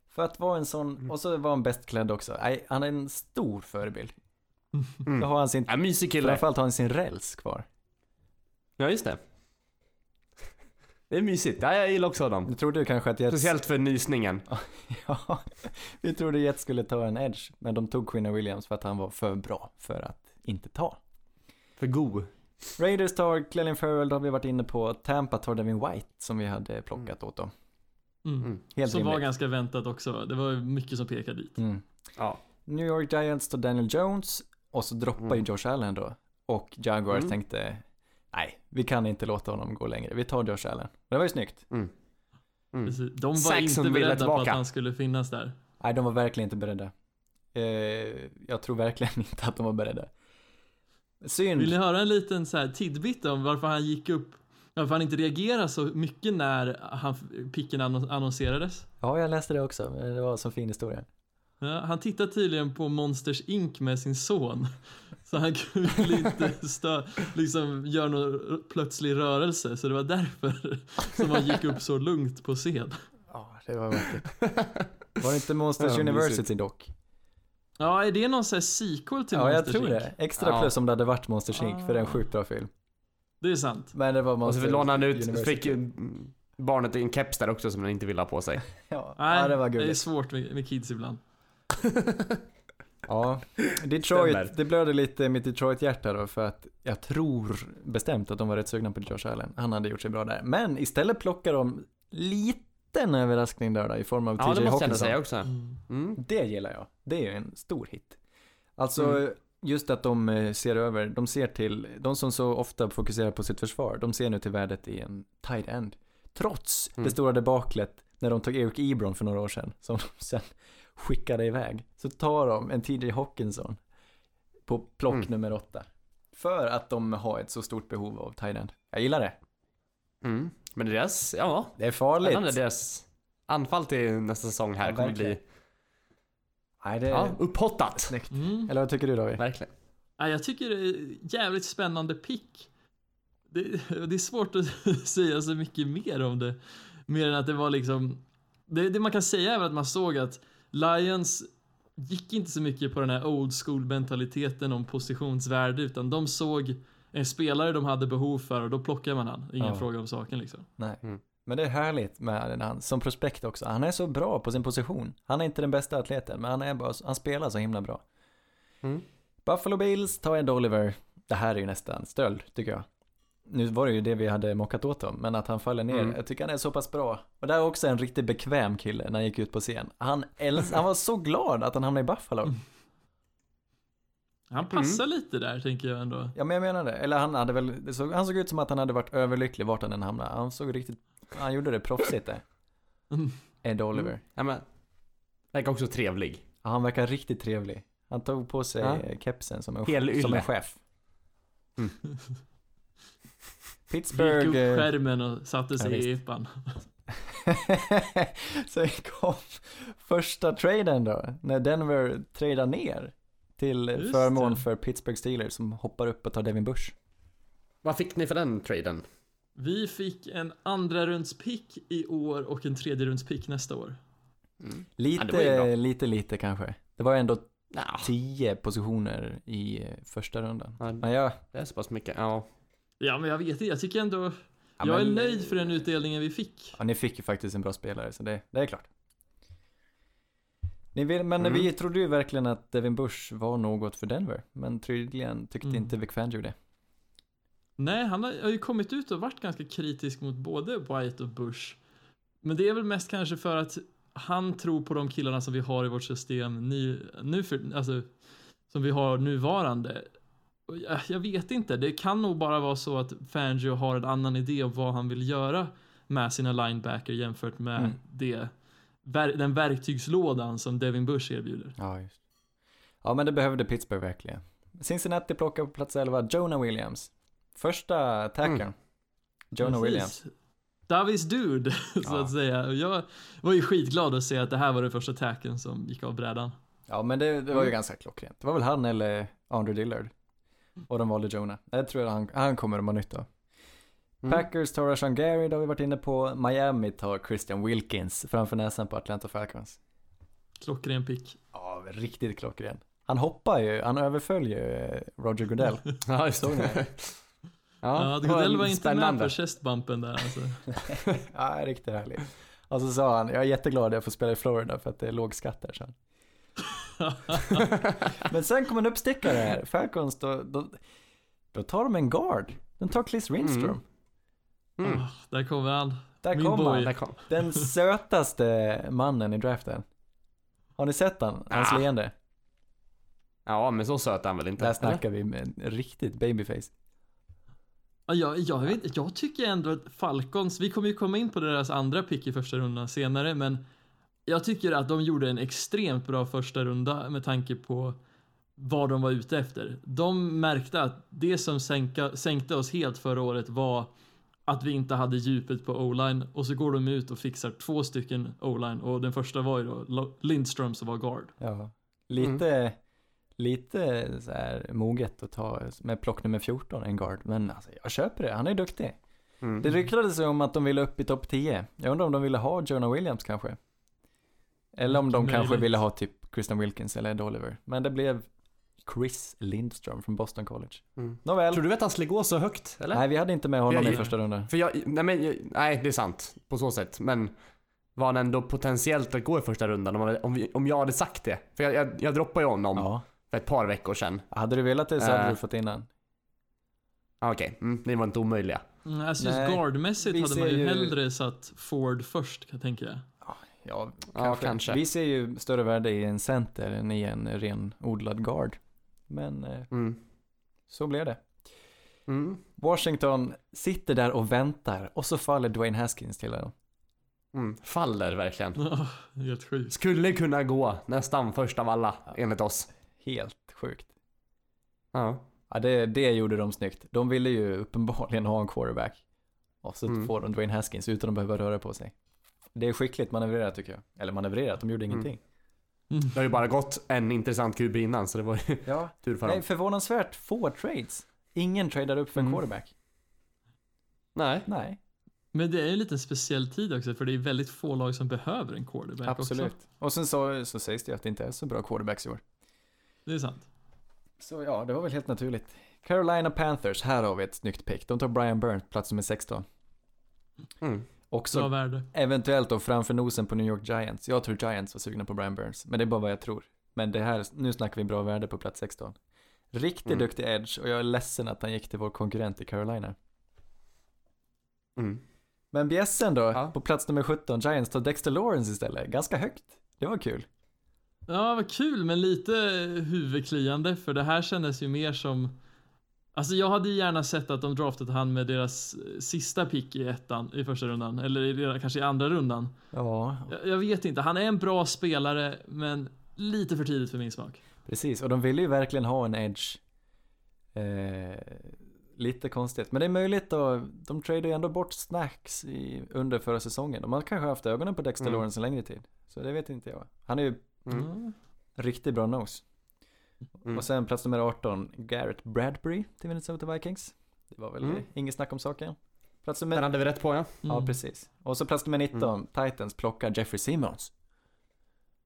för att vara en sån, och så var han bäst klädd också. Nej, han är en stor förebild. Då har han sin, Ja, mysig kille. framförallt har han sin räls kvar. Ja, just det. Det är mysigt. Ja, jag gillar också dem. Du trodde ju kanske att Jets... Speciellt för nysningen. Ja, vi trodde Jets skulle ta en edge, men de tog Quinn Williams för att han var för bra för att inte ta. För god. Raiders tar Clelin Farrell, då har vi varit inne på. Tampa tar Devin White som vi hade plockat åt dem. Mm. Mm. Helt Som var rimligt. ganska väntat också. Det var ju mycket som pekade dit. Mm. Ja. New York Giants tar Daniel Jones och så droppar ju Mm. Josh Allen då. Och Jaguars Mm. tänkte, nej, vi kan inte låta honom gå längre. Vi tar Josh Allen. Det var ju snyggt. Mm. Mm. Precis. De var Saxon inte beredda på att han skulle finnas där. Nej, de var verkligen inte beredda. Eh, jag tror verkligen inte att de var beredda. Synd. Vill ni höra en liten så här tidbit om varför han gick upp? Varför han inte reagerade så mycket när han, picken annon- annonserades? Ja, jag läste det också. Det var en så fin historia. Ja, han tittade tydligen på Monsters Inc med sin son. Så han ville inte stö, liksom göra någon plötslig rörelse. Så det var därför som han gick upp så lugnt på scen. Ja, det var vackert. Var det inte Monsters Ja, University dock? Ja, är det någon sån här sequel till Ja, jag Monsters tror Inc? det. Extra Ja. plus om det hade varit Monsters Inc. för det är en Ah. sjukt bra film. Det är sant. Men det var Och Monsters så lånade han ut, University. fick barnet en keps där också som han inte ville ha på sig. Ja, Nej, ja det var det är gulligt. svårt med, med kids ibland. Ja, Stämmer. Detroit, det blödde lite i mitt Detroit-hjärta då för att jag tror bestämt att de var rätt sugna på Josh Allen. Han hade gjort sig bra där. Men istället plockar de liten överraskning där då, i form av Ja, det TJ måste jag ändå Hawkinson. säga också. Mm. Mm. Det gillar jag. Det är ju en stor hit. Alltså, Mm. just att de eh, ser över, de ser till, de som så ofta fokuserar på sitt försvar, de ser nu till värdet i en tight end. Trots Mm. det stora debaklet när de tog Eric Ebron för några år sedan, som de sen skickade iväg, så tar de en TJ Hawkinson på plock Mm. nummer åtta. För att de har ett så stort behov av end. Jag gillar det. Mm. Men deras, ja, Det är farligt. spännande. Deras anfall till nästa säsong här Ja, kommer bli Nej, det är ja, upphottat. snyggt. Mm. Eller vad tycker du David? Verkligen. Ja, jag tycker det är jävligt spännande pick. Det, det är svårt att säga så mycket mer om det. Mer än att det var liksom... Det, det man kan säga är väl att man såg att Lions gick inte så mycket på den här old school mentaliteten om positionsvärde utan de såg en spelare de hade behov för och då plockar man han. Ingen Ja. fråga om saken liksom. Nej. Mm. Men det är härligt med han som prospekt också. Han är så bra på sin position. Han är inte den bästa atleten, men han, är bara, han spelar så himla bra. Mm. Buffalo Bills tar Ed Oliver. Det här är ju nästan stöld, tycker jag. Nu var det ju det vi hade mockat åt dem, men att han faller ner, Mm. jag tycker han är så pass bra. Och det är också en riktigt bekväm kille när han gick ut på scen. Han, äls- han var så glad att han hamnade i Buffalo. Mm. Han passar lite där tänker jag ändå. Ja men jag menar det. Eller han hade väl, såg, han såg ut som att han hade varit överlycklig vart han än hamnade. Han såg riktigt, han gjorde det proffsigt det. Mm. Ed Oliver. Ja, men, verkar också trevlig. Ja, han verkar riktigt trevlig. Han tog på sig Ja. kepsen som en, som en chef. Mm. Gick Pittsburgh... upp eh, skärmen och satte sig Ja, i epan. Sen kom första traden då, när Denver tradar ner till Just förmån det. för Pittsburgh Steelers som hoppar upp och tar Devin Bush. Vad fick ni för den traden? Vi fick en andra rundspick i år och en tredje rundspick nästa år. Mm. Lite, Ja, lite, lite kanske. Det var ändå Ja, tio positioner i eh, första rundan. Ja. Men jag, det är så pass mycket. Ja. Ja, men jag vet inte. Jag tycker ändå... ja, jag är men- nöjd för den utdelningen vi fick. Ja, ni fick ju faktiskt en bra spelare, så det, det är klart. Ni vill, men Mm. vi trodde ju verkligen att Devin Bush var något för Denver, men tydligen tyckte Mm. inte Vic Fangio det. Nej, han har, har ju kommit ut och varit ganska kritisk mot både White och Bush. Men det är väl mest kanske för att han tror på de killarna som vi har i vårt system nu, nu för, alltså, som vi har nuvarande. Och Jag, vet inte, det kan nog bara vara så att Fangio har en annan idé om vad han vill göra med sina linebacker jämfört med Mm. det, den verktygslådan som Devin Bush erbjuder. Ja, just. Ja, men det behövde Pittsburgh verkligen. Cincinnati plockar på plats 11, Jonah Williams. Första tackern. Mm. Jonah Precis. Williams. Davis dude, så Ja. att säga. Jag var ju skitglad att se att det här var den första tacken som gick av brädan. Ja, men det, det var ju Mm. ganska klockrent. Det var väl han eller Andrew Dillard. Och de valde Jonah. Jag tror att han, han kommer de ha nytta av. Mm. Packers tar Rashan Gary, det har vi varit inne på. Miami tar Christian Wilkins framför näsan på Atlanta Falcons. Klockren pick. Ja, riktigt klockren. Han hoppar ju, han överföll ju eh, Roger Goodell. Ja, just det. Ja, det var Godell var inte spännande. med på chestbumpen där alltså. Ja, riktigt härligt. Och så sa han, jag är jätteglad att jag får spela i Florida för att det är låg skatt där sen. Men sen kom en uppstickare här, Falcons, då, då, då tar de en guard. De tar Chris Lindström. Mm. Ah, där kommer han. Där Min kom boy. han. Där kom. Den sötaste mannen i draften. Har ni sett han? Hans Ah. leende? Ja, men så söt är han väl inte? Där snackar vi med en riktigt babyface. Ja, jag, jag, vet, jag tycker ändå att Falcons, vi kommer ju komma in på deras andra pick i första rundan senare, men jag tycker att de gjorde en extremt bra första runda med tanke på vad de var ute efter. De märkte att det som sänka, sänkte oss helt förra året var att vi inte hade djupet på o-line och så går de ut och fixar två stycken o-line och den första var ju då Lindström som var guard. Ja. Lite, lite så här moget att ta med plock nummer 14, en guard. Men alltså, jag köper det, han är duktig. Mm. Det ryktades ju om att de ville upp i topp 10. Jag undrar om de ville ha Jonah Williams kanske. Eller om de Mycket kanske möjligt. ville ha typ Christian Wilkins eller Ed Oliver. Men det blev Chris Lindström från Boston College. Mm. Nåväl. Tror du att han skulle gå så högt? Eller? Nej, vi hade inte med honom Jag- i första rundan. För jag, nej men, jag- nej det är sant. På så sätt. Men var han ändå potentiellt att gå i första rundan om, om, vi, om jag hade sagt det? För jag, jag, jag droppade ju honom Ja. för ett par veckor sedan. Hade du velat det så hade Äh. du fått innan. Ah, Okej, mm, det var inte omöjliga. Mm, Alltså just guardmässigt hade man ju, ju- hellre satt Ford först, kan jag tänka. Ja, Ja, kanske. kanske. Vi ser ju större värde i en center än i en renodlad guard. Men eh, Mm. så blev det. Mm. Washington sitter där och väntar och så faller Dwayne Haskins till dem. Mm. Faller verkligen. Ja, Helt sjukt. Skulle kunna gå nästan först av alla, enligt oss. Helt sjukt. Ja. Ja, det, det gjorde de snyggt. De ville ju uppenbarligen ha en quarterback. Och så Mm. får de Dwayne Haskins utan att behöva röra på sig. Det är skickligt manövrerat tycker jag. Eller manövrerat, de gjorde Mm. ingenting. Mm. Det har ju bara gått en intressant QB innan, så det var ju Ja, tur för nej, dem. förvånansvärt få trades. Ingen tradar upp för en Mm. quarterback. Nej. Nej, Men det är ju en lite speciell tid också, för det är väldigt få lag som behöver en quarterback absolut. också. Och sen så, så sägs det ju att det inte är så bra quarterbacks i år. Det är sant. Så ja, det var väl helt naturligt. Carolina Panthers, här har vi ett snyggt pick. De tar Brian Burnt, plats nummer 16. Mm. Också. Eventuellt då framför nosen på New York Giants. Jag tror Giants var sugna på Brian Burns, men det är bara vad jag tror. Men det här, nu snackar vi bra värde på plats 16. Riktigt Mm. duktig edge och jag är ledsen att han gick till vår konkurrent i Carolina. Mm. Men bjässen då, Ja. på plats nummer 17, Giants tar Dexter Lawrence istället. Ganska högt. Det var kul. Ja, vad kul, men lite huvudkliande, för det här kändes ju mer som... Alltså jag hade ju gärna sett att de draftat han med deras eh, sista pick i ettan, i första rundan, eller i, kanske i andra rundan. Ja, Jag, jag vet inte, han är en bra spelare, men lite för tidigt för min smak. precis. Och de ville ju verkligen ha en edge. Eh, lite konstigt. Men det är möjligt då, de tradar ju ändå bort snacks i, under förra säsongen. De har kanske haft ögonen på Dexter Mm. Lawrence en längre tid. Så det vet inte jag. Han är ju Mm. Riktigt bra nose. Mm. Och sen plats nummer 18, Garrett Bradbury till Minnesota Vikings. Det var väl Mm. inget snack om saken. Plats Den nummer... hade vi rätt på ja. Ja, Mm. precis. Och så plats nummer 19, Titans plockar Jeffrey Simmons.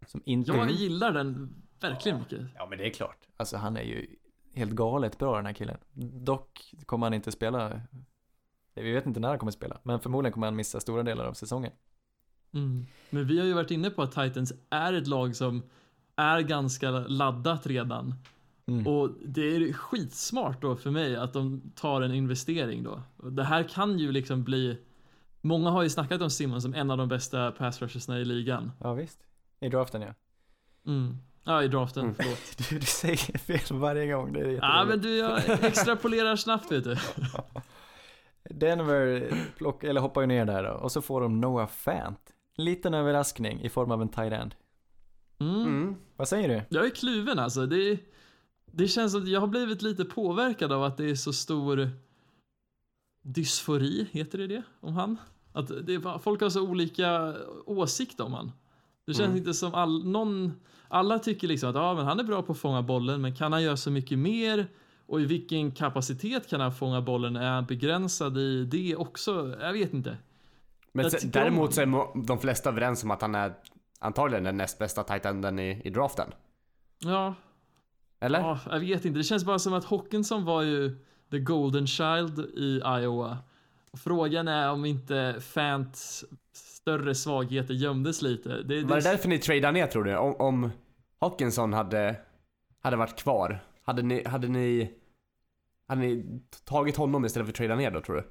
Som inte... Jag gillar den verkligen mycket. Ja, men det är klart. Alltså han är ju helt galet bra den här killen. Dock kommer han inte spela... Vi vet inte när han kommer spela, men förmodligen kommer han missa stora delar av säsongen. Mm. Men vi har ju varit inne på att Titans är ett lag som är ganska laddat redan. Mm. Och det är skitsmart då för mig att de tar en investering då. Det här kan ju liksom bli... Många har ju snackat om Simon som en av de bästa pass rushersna i ligan. Ja, visst. I draften ja. Mm. Ja, i draften, Mm. förlåt. Du, du säger fel varje gång, det är Ja, men du, jag extrapolerar snabbt vet du. Denver plock, eller hoppar ju ner där då, och så får de Noah Fant. Liten överraskning i form av en tight end. Mm. Mm. Vad säger du? Jag är kluven alltså. Det, det känns som att jag har blivit lite påverkad av att det är så stor dysfori, heter det det? Om han? Att det folk har så olika åsikt om han. Det känns Mm. inte som all, någon, alla tycker liksom att ja, men han är bra på att fånga bollen, men kan han göra så mycket mer? Och i vilken kapacitet kan han fånga bollen? Är han begränsad i det också? Jag vet inte. Men Jag sen, om däremot så är de flesta överens om att han är antagligen den näst bästa tight enden i, i draften. Ja, Eller? Ja, jag vet inte, det känns bara som att Hawkinson var ju the golden child i Iowa. Frågan är om inte Fants större svagheter gömdes lite. Det, Var det därför ni tradade ner tror du? Om, om Hawkinson hade, hade varit kvar, hade ni, hade ni hade ni tagit honom istället för att trada ner då tror du?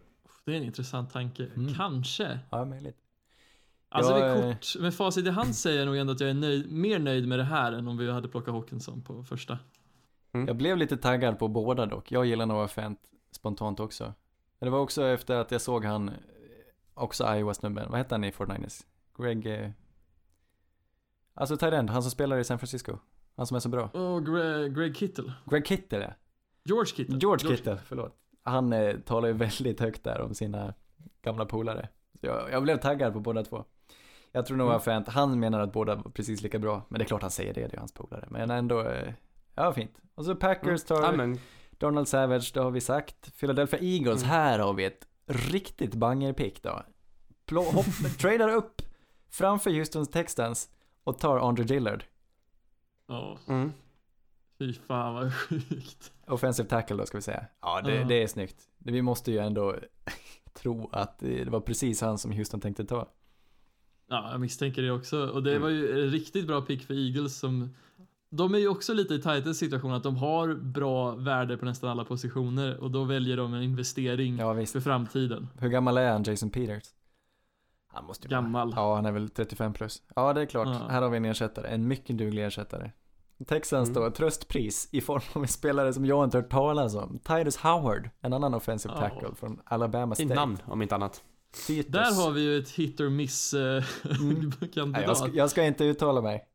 det är en intressant tanke. Mm. Kanske. Ja, möjligt. Alltså Jag, med kort, med facit i hand säger jag nog ändå att jag är nöjd, mer nöjd med det här än om vi hade plockat Hawkinson på första. Jag blev lite taggad på båda dock. Jag gillar Noah Fant spontant också. Men det var också efter att jag såg han, eh, också Iowa-snubben, vad hette han i 49ers? Greg... Eh... Alltså tight end, han som spelar i San Francisco. Han som är så bra. Och Greg, Greg Kittle. Greg Kittle ja. George Kittle. George Kittle, förlåt. Han eh, talar ju väldigt högt där om sina gamla polare. Så jag, jag blev taggad på båda två. Jag tror nog Mm. att han menar att båda var precis lika bra. Men det är klart han säger det, det är hans polare. Men ändå, eh, ja fint. Och så Packers tar Ja, men, Donald Savage, det har vi sagt. Philadelphia Eagles, Mm. här har vi ett riktigt bangerpick då. Plå, hopp, tradar upp framför Houston Texans och tar Andre Dillard. Ja, mm. fy fan vad sjukt. Offensive tackle då ska vi säga. Ja, det, Ja. det är snyggt. Vi måste ju ändå tro att det var precis han som Houston tänkte ta. Ja, jag misstänker det också. Och det Mm. var ju en riktigt bra pick för Eagles som de är ju också lite i tajtare situation att de har bra värde på nästan alla positioner och då väljer de en investering Ja, visst. för framtiden. Hur gammal är han, Jason Peters? Han måste ju vara- Gammal. Ja, han är väl 35 plus. Ja, det är klart. Ja. Här har vi en ersättare. En mycket duglig ersättare. Texans Mm. då, tröstpris i form av en spelare som jag inte hört talas om. Titus Howard, en annan offensive tackle från Alabama Fint State. namn om inte annat. Titus. Där har vi ju ett hit or miss eh, Mm. Nej, kandidat. jag, ska, jag ska inte uttala mig.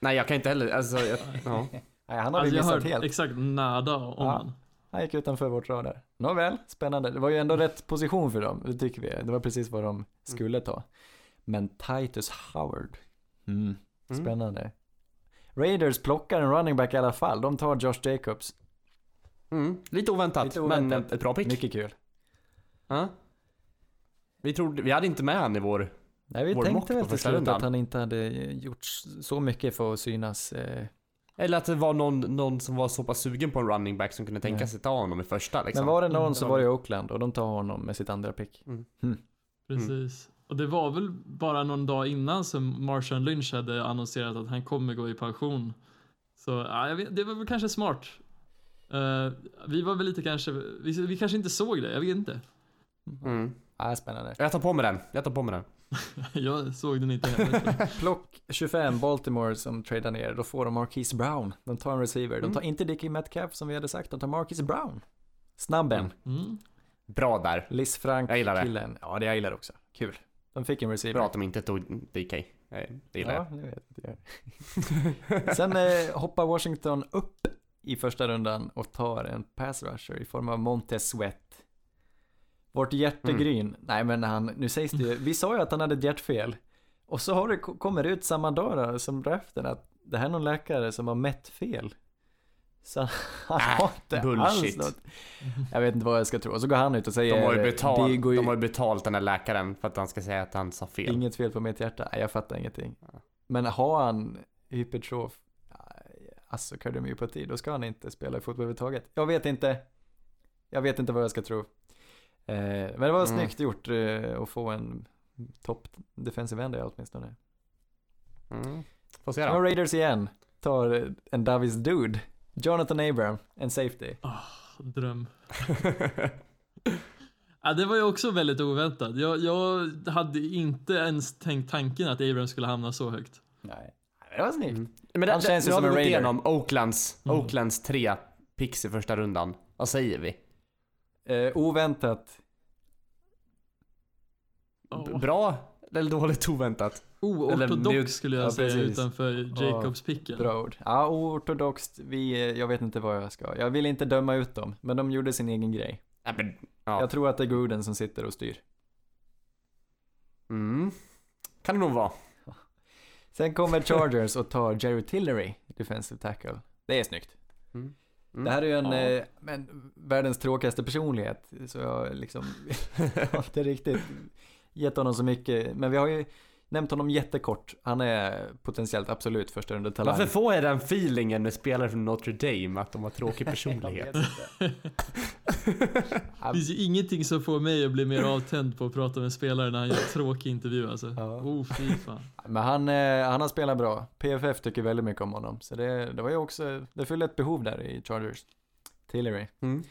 Nej jag kan inte heller, alltså, jag, ja. Nej, han har Alltså, vi jag har missat helt. exakt nada om Ja. han. Han gick utanför vårt radar. Nåväl, spännande. Det var ju ändå rätt position för dem, det tycker vi. Det var precis vad de skulle ta. Men Titus Howard. Mm. Mm. Spännande. Raiders plockar en running back i alla fall. De tar Josh Jacobs. Mm. Lite oväntat, Lite men oväntat. ett bra pick. Mycket kul. Ja. Vi, trodde, vi hade inte med han i vår... Nej, vi Vår tänkte väl till slut att han inte hade gjort så mycket för att synas. Eh. Eller att det var någon, någon som var så pass sugen på en running back som kunde tänka sig ta honom i första liksom. Men var det någon Mm, så det var var- det Oakland och de tar honom med sitt andra pick. Precis. Och det var väl bara någon dag innan som Marshawn Lynch hade annonserat att han kommer gå i pension. Så ja, jag vet, det var väl kanske smart. Eh, vi var väl lite kanske, vi, vi kanske inte såg det, jag vet inte. Mm. Ja, spännande. Jag tar på mig den, jag tar på mig den. Jag såg den inte heller. Plock 25, Baltimore som tradar ner. Då får de Marquise Brown. De tar en receiver. De Mm. tar inte Dickie Metcalf som vi hade sagt. De tar Marquise Brown. Snabben. Mm. Mm. Bra där. Liz Frank Jag gillar det. killen. Ja, det jag gillar också. Kul. De fick en receiver. Bra att de inte tog DK. Nej, Det gillar Ja, jag. det vet jag. Sen eh, hoppar Washington upp i första rundan och tar en pass rusher i form av Montez Sweat. Vårt hjärtegryn. Mm. Nej men han, nu sägs det ju, vi sa ju att han hade ett hjärtfel. Och så har det, kommer det ut samma dag som draften att det här är någon läkare som har mätt fel. Så han Äh, har inte alls bullshit. något. Jag vet inte vad jag ska tro. Och så går han ut och säger De har, ju betalt, ju de har betalt den här läkaren för att han ska säga att han sa fel. Inget fel på mitt hjärta. Nej, jag fattar ingenting. Men har han hypertrof, alltså kardiomyopati, då ska han inte spela i fotboll överhuvudtaget. Jag vet inte. Jag vet inte vad jag ska tro. Eh, men det var Mm. snyggt gjort eh, att få en topp defensive end där åtminstone. Mm. Får se då. Raiders igen tar en Davis Dude. Jonathan Abram, en safety. Dröm. Ja, det var ju också väldigt oväntat. Jag, jag hade inte ens tänkt tanken att Abrams skulle hamna så högt. Nej, det var snyggt. Mm. Men det, Han känns det, ju nu har som vi en gått Raider. igenom Oaklands, Mm. Oaklands tre picks i första rundan. Vad säger vi? Eh, oväntat. B- Bra eller dåligt oväntat? Oortodox skulle jag Ja, säga precis. utanför Jacobs picken. Bra ord. Ja, oortodoxt. Vi, jag vet inte vad jag ska. Jag vill inte döma ut dem, men de gjorde sin egen grej. Ja, men, ja. Jag tror att det är Gruden som sitter och styr. Mm. Kan det nog vara. Sen kommer Chargers och tar Jerry Tillery, defensive tackle. Det är snyggt. Mm. Mm. Det här är ju en, Ja. eh, men, världens tråkigaste personlighet. Så jag liksom, har inte riktigt gett honom så mycket. Men vi har ju, nämnt honom jättekort. Han är potentiellt absolut första runda talang. Varför får jag den feelingen med spelare från Notre Dame att de har tråkig personlighet? Det finns ju ingenting som får mig att bli mer avtänd på att prata med spelare när han gör tråkig intervju alltså. Ja. Oh fy fan. Men han, eh, han har spelat bra. PFF tycker väldigt mycket om honom. Så det, det var ju också, det fyllde ett behov där i Chargers. Tillery. Mm.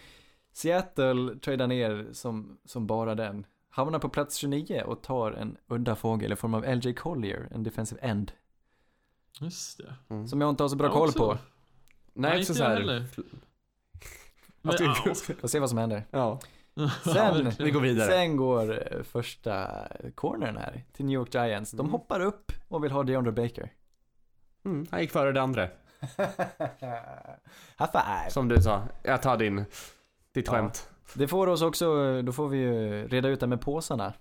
Seattle tradar ner som, som bara den. Hamnar på plats 29 och tar en udda fågel i form av LJ Collier, en defensive end. Just det. Mm. Som jag inte har så bra Ja, koll också. på. Nej, Nej, inte så jag här. heller. Men. Får se vad som händer. Ja, Sen- vi går vidare. Sen går eh, första cornern här till New York Giants. De Mm. hoppar upp och vill ha DeAndre Baker. Mm, han gick före det andra. High five! Som du sa, jag tar din, ditt Ja. skämt. Det får oss också, då får vi ju reda ut det med påsarna.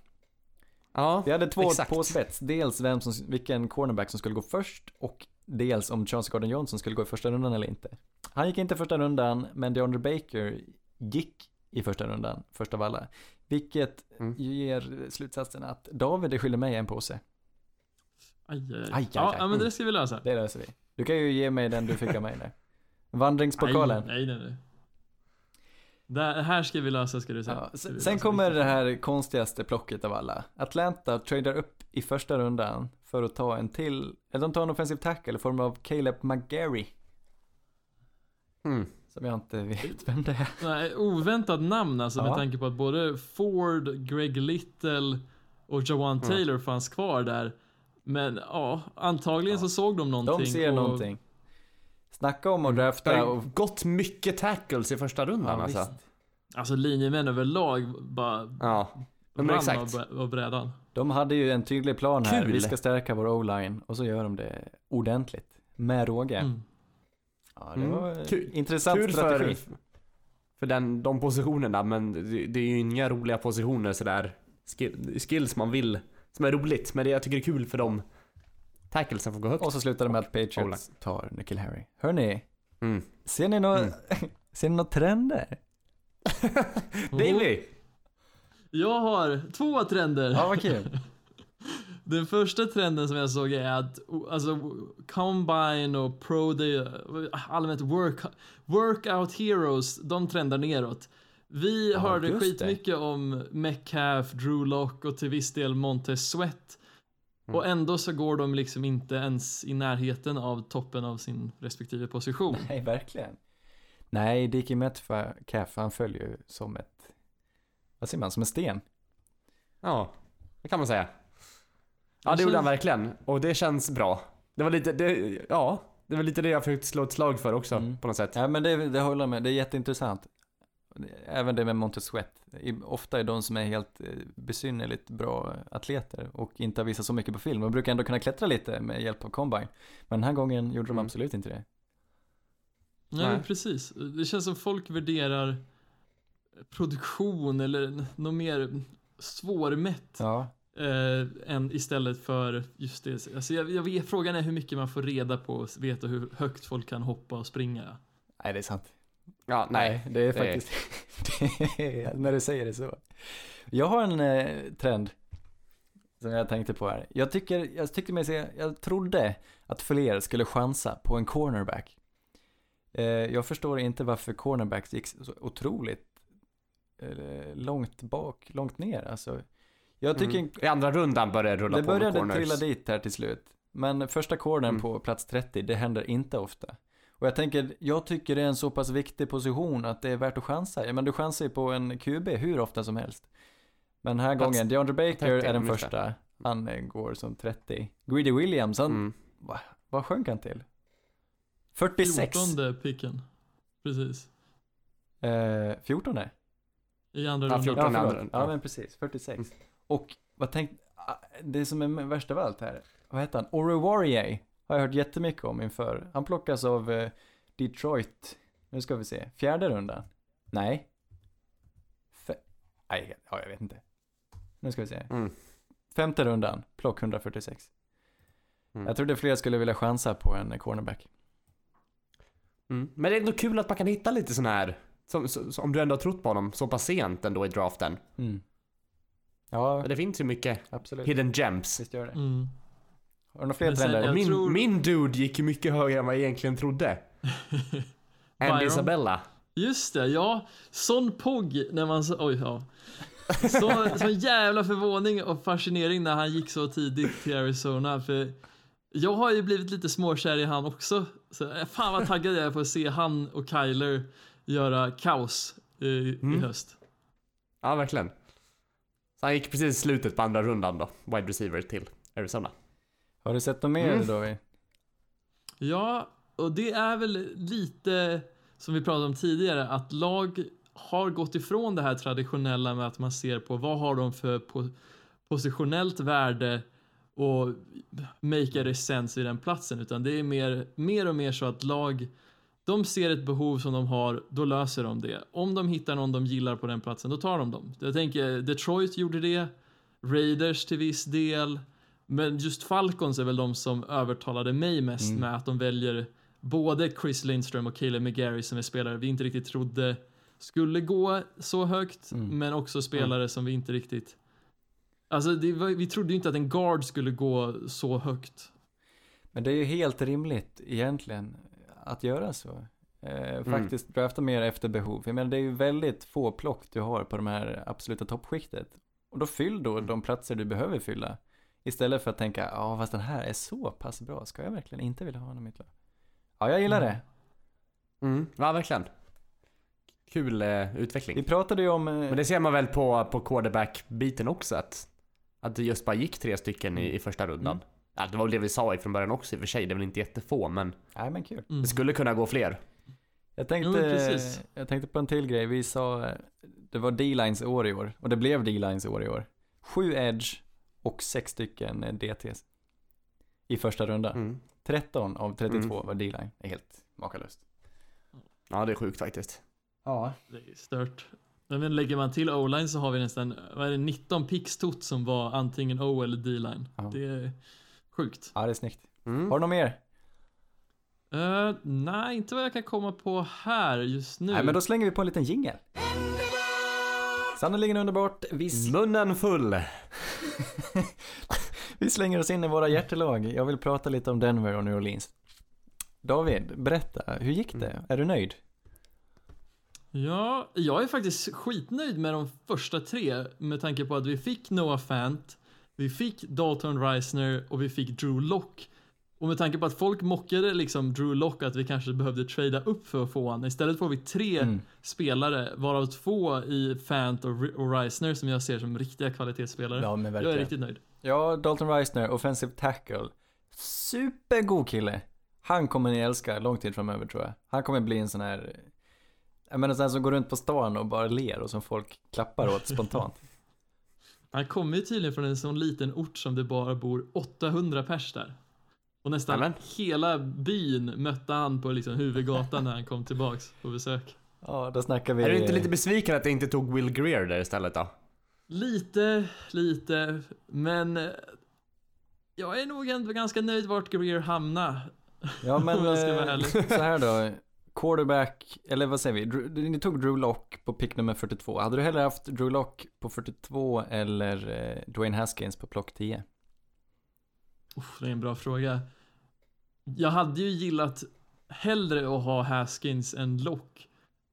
Ja, Vi hade två Exakt. påsbets. Dels vem som, vilken cornerback som skulle gå först och dels om Chauncey Gordon Johnson skulle gå i första rundan eller inte. Han gick inte i första rundan, men DeAndre Baker gick i första rundan, först av alla. Vilket Mm. ger slutsatsen att David är skyldig mig en påse. Aj, aj, aj. Aj, aj, ja, aj. ja, men det ska vi lösa. Det löser vi. Du kan ju ge mig den du fick av mig nu. Vandringspokalen. Nej, nej, nej. Det här ska vi lösa ska du säga. Ja, sen kommer det här konstigaste plocket av alla. Atlanta tradar upp i första rundan för att ta en till, eller de tar en offensiv tackle i form av Caleb McGarry. mm. Som jag inte vet vem det är. Nej, oväntat namn alltså med Ja. tanke på att både Ford, Greg Little och Jawan Mm. Taylor fanns kvar där. Men ja, antagligen så såg de någonting. De ser och, någonting. Snacka om att Det drafta har och... gått mycket tackles i första rundan Ja, alltså. visst. Alltså linjemän överlag bara Ja, men rann exakt. av, brä- av brädan. De hade ju en tydlig plan här. Kul. Vi ska stärka vår o-line och så gör de det ordentligt. Med råge. Mm. Ja, det Mm. var Kul- intressant Kul strategi. för, för den, de positionerna, men det, det är ju inga roliga positioner sådär. Skill, skills man vill, som är roligt, men det, jag tycker är kul för de tacklesen får gå högt. Och så slutar det med att. Patriots tar Nickel Harry. Hörni, Mm. ser ni några Mm. ser ni några trender? Davy! Jag har två trender. Ja, vad kul. Den första trenden som jag såg är att alltså, Combine och Pro Day, allmänt work, Workout Heroes, de trendar neråt. Vi Ja, hörde det. skitmycket om Metcalf, Drew Lock och till viss del Montez Sweat. Mm. Och ändå så går de liksom inte ens i närheten av toppen av sin respektive position. Nej, verkligen. Nej, Dickie Metcalf, han följer ju som ett, vad säger man, som en sten. Ja, det kan man säga. Ja, det gjorde han verkligen. Och det känns bra. Det var lite, det, ja, det var lite det jag försökte slå ett slag för också, Mm. på något sätt. Ja, men det, det håller jag med. Det är jätteintressant. Även det med. I- Ofta är de som är helt eh, besynnerligt bra atleter och inte har visat så mycket på film. De brukar ändå kunna klättra lite med hjälp av combine. Men den här gången gjorde de Mm. absolut inte det. Nej, Nej. precis. Det känns som folk värderar produktion eller något mer svårmätt Ja, eh, än istället för just det. Alltså jag, jag vet, frågan är hur mycket man får reda på och veta hur högt folk kan hoppa och springa. nej det är sant. Ja, nej. det är det faktiskt, det är, när du säger det så. Jag har en eh, trend som jag tänkte på här. Jag tycker, jag tyckte mig se, jag trodde att fler skulle chansa på en cornerback. Eh, jag förstår inte varför cornerbacks gick så otroligt eh, långt bak, långt ner alltså. Jag tycker Mm. I andra rundan började det rulla det på med började trilla dit här till slut. Men första cornern Mm. på plats 30, det händer inte ofta. Och jag tänker, jag tycker det är en så pass viktig position att det är värt att chansa. Ja, men du chansar ju på en QB hur ofta som helst. Men den här Plats gången, DeAndre Baker 30, är den första. Han går som 30. Greedy Williams, han, Mm. vad sjönk han till? 46? 14 picken. Precis. Eh, 14? I andra Ja, rundan. 14 Ja, andra, ja. ja, men precis. 46. Och vad tänk, ah, det som är värst av allt här, vad heter han? Ore Warrior har jag hört jättemycket om inför. Han plockas av eh, Detroit, nu ska vi se, fjärde rundan. Nej. Fe- Nej, ja, jag vet inte. Nu ska vi se. Mm. Femte rundan, plock 146. Mm. Jag trodde fler skulle vilja chansa på en cornerback. Mm. Men det är ändå kul att man kan hitta lite sån här, som, så, så, om du ändå har trott på honom så pass sent ändå i draften. Mm. Ja, Det finns ju mycket absolut. hidden gems. Visst gör det. Har du några fler sen- trender? Min, tror- min dude gick ju mycket högre än vad jag egentligen trodde. Andy Byron. Isabella. Just det, ja. Sån pogg när man... så- Oj, ja. Så, så jävla förvåning och fascinering när han gick så tidigt till Arizona. För jag har ju blivit lite småkär i han också. Så fan vad taggad jag är på att se han och Kyler göra kaos i, i Mm. höst. Ja, verkligen. Så han gick precis i slutet på andra rundan då, wide receiver till Arizona. Har du sett något mer Mm. David? Ja, och det är väl lite som vi pratade om tidigare, att lag har gått ifrån det här traditionella med att man ser på vad har de för po positionellt värde och make det sense i den platsen, utan det är mer, mer och mer så att lag de ser ett behov som de har, då löser de det. Om de hittar någon de gillar på den platsen, då tar de dem. Jag tänker Detroit gjorde det, Raiders till viss del, men just Falcons är väl de som övertalade mig mest Mm. med att de väljer både Chris Lindström och Caleb McGarry som är spelare vi inte riktigt trodde skulle gå så högt, Mm. men också spelare som vi inte riktigt... Alltså, var, vi trodde ju inte att en guard skulle gå så högt. Men det är ju helt rimligt egentligen att göra så. Eh, faktiskt drafta mer efter behov. Jag menar det är ju väldigt få plock du har på de här absoluta toppskiktet. Och då fyll då de platser du behöver fylla. Istället för att tänka, ja fast den här är så pass bra, ska jag verkligen inte vilja ha honom i mitt lag? Ja, jag gillar Mm. det. Mm, ja, verkligen. Kul eh, Vi utveckling. pratade ju om... eh, Men det ser man väl på, på quarterback-biten också att, att det just bara gick tre stycken i, i första rundan. Mm. Ja, det var väl det vi sa i från början också i och för sig, det är väl inte jättefå men Nej men kul. Mm. det skulle kunna gå fler. Jag tänkte, Jo, precis. jag tänkte på en till grej. Vi sa, eh, det var D-lines år i år. Och det blev D-lines år i år. Sju edge och sex stycken eh, DTs. I första rundan. Mm. 13 av 32 Mm. var D-line. Det är helt makalöst. Ja, det är sjukt faktiskt. Ja. Det är stört. Men lägger man till O-line så har vi nästan, vad är det, 19 picks tot som var antingen O eller D-line. Ja. Det är sjukt. Ja, det är snyggt. Mm. Har du något mer? Eh, nej, inte vad jag kan komma på här just nu. Nej, men då slänger vi på en liten jingel. Sannerligen underbart. Vi, Munnen full. vi slänger oss in i våra hjärtelag. Jag vill prata lite om Denver och New Orleans. David, berätta. Hur gick det? Mm. Är du nöjd? Ja, jag är faktiskt skitnöjd med de första tre med tanke på att vi fick Noah Fant, vi fick Dalton Reisner och vi fick Drew Lock. Och med tanke på att folk mockade liksom Drew Lock att vi kanske behövde trada upp för att få honom. Istället får vi tre Mm. spelare, varav två i Fant och, och Reisner som jag ser som riktiga kvalitetsspelare. Ja, men jag är riktigt nöjd. Ja, Dalton Reisner, offensive tackle. Supergod kille. Han kommer ni älska lång tid framöver tror jag. Han kommer bli en sån här, jag menar sån som går runt på stan och bara ler och som folk klappar åt spontant. Han kommer ju tydligen från en sån liten ort som det bara bor 800 pers där. Och nästan Nämen. hela byn mötte han på liksom huvudgatan när han kom tillbaks på besök. Ja, då snackar vi... Är du inte lite besviken att det inte tog Will Greer där istället då? Lite, lite, men eh, jag är nog ändå ganska nöjd vart Greer hamnar. Ja, men eh, så här då. Quarterback, eller vad säger vi? Ni tog Drew Lock på pick nummer 42. Hade du hellre haft Drew Lock på 42 eller eh, Dwayne Haskins på plock 10? Uff, det är en bra fråga. Jag hade ju gillat hellre att ha Haskins än Lock.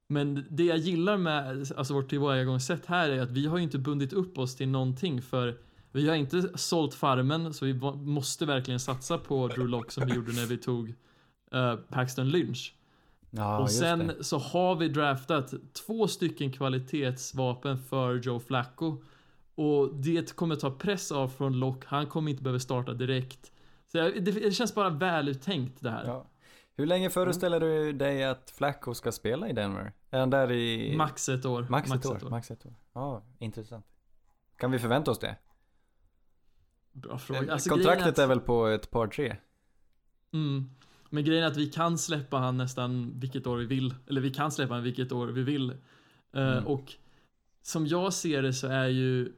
Men det jag gillar med alltså vårt tillvägagångssätt här är att vi har ju inte bundit upp oss till någonting för vi har inte sålt farmen så vi måste verkligen satsa på Drew Lock som vi gjorde när vi tog eh, Paxton Lynch. Ja, och sen så har vi draftat två stycken kvalitetsvapen för Joe Flacco. Och det kommer ta press av från Lock. Han kommer inte behöva starta direkt. Så det, känns bara väluttänkt det här. Ja. Hur länge föreställer du dig att Flacco ska spela i Denver? Är han där i... Max ett år. Max ett år. Max ett år. Ja, intressant. Kan vi förvänta oss det? Bra fråga. Alltså, grejen Kontraktet att, är väl på ett par tre? Mm. Men grejen är att vi kan släppa han nästan vilket år vi vill. Eller vi kan släppa han vilket år vi vill. Eh, Mm. och som jag ser det så är ju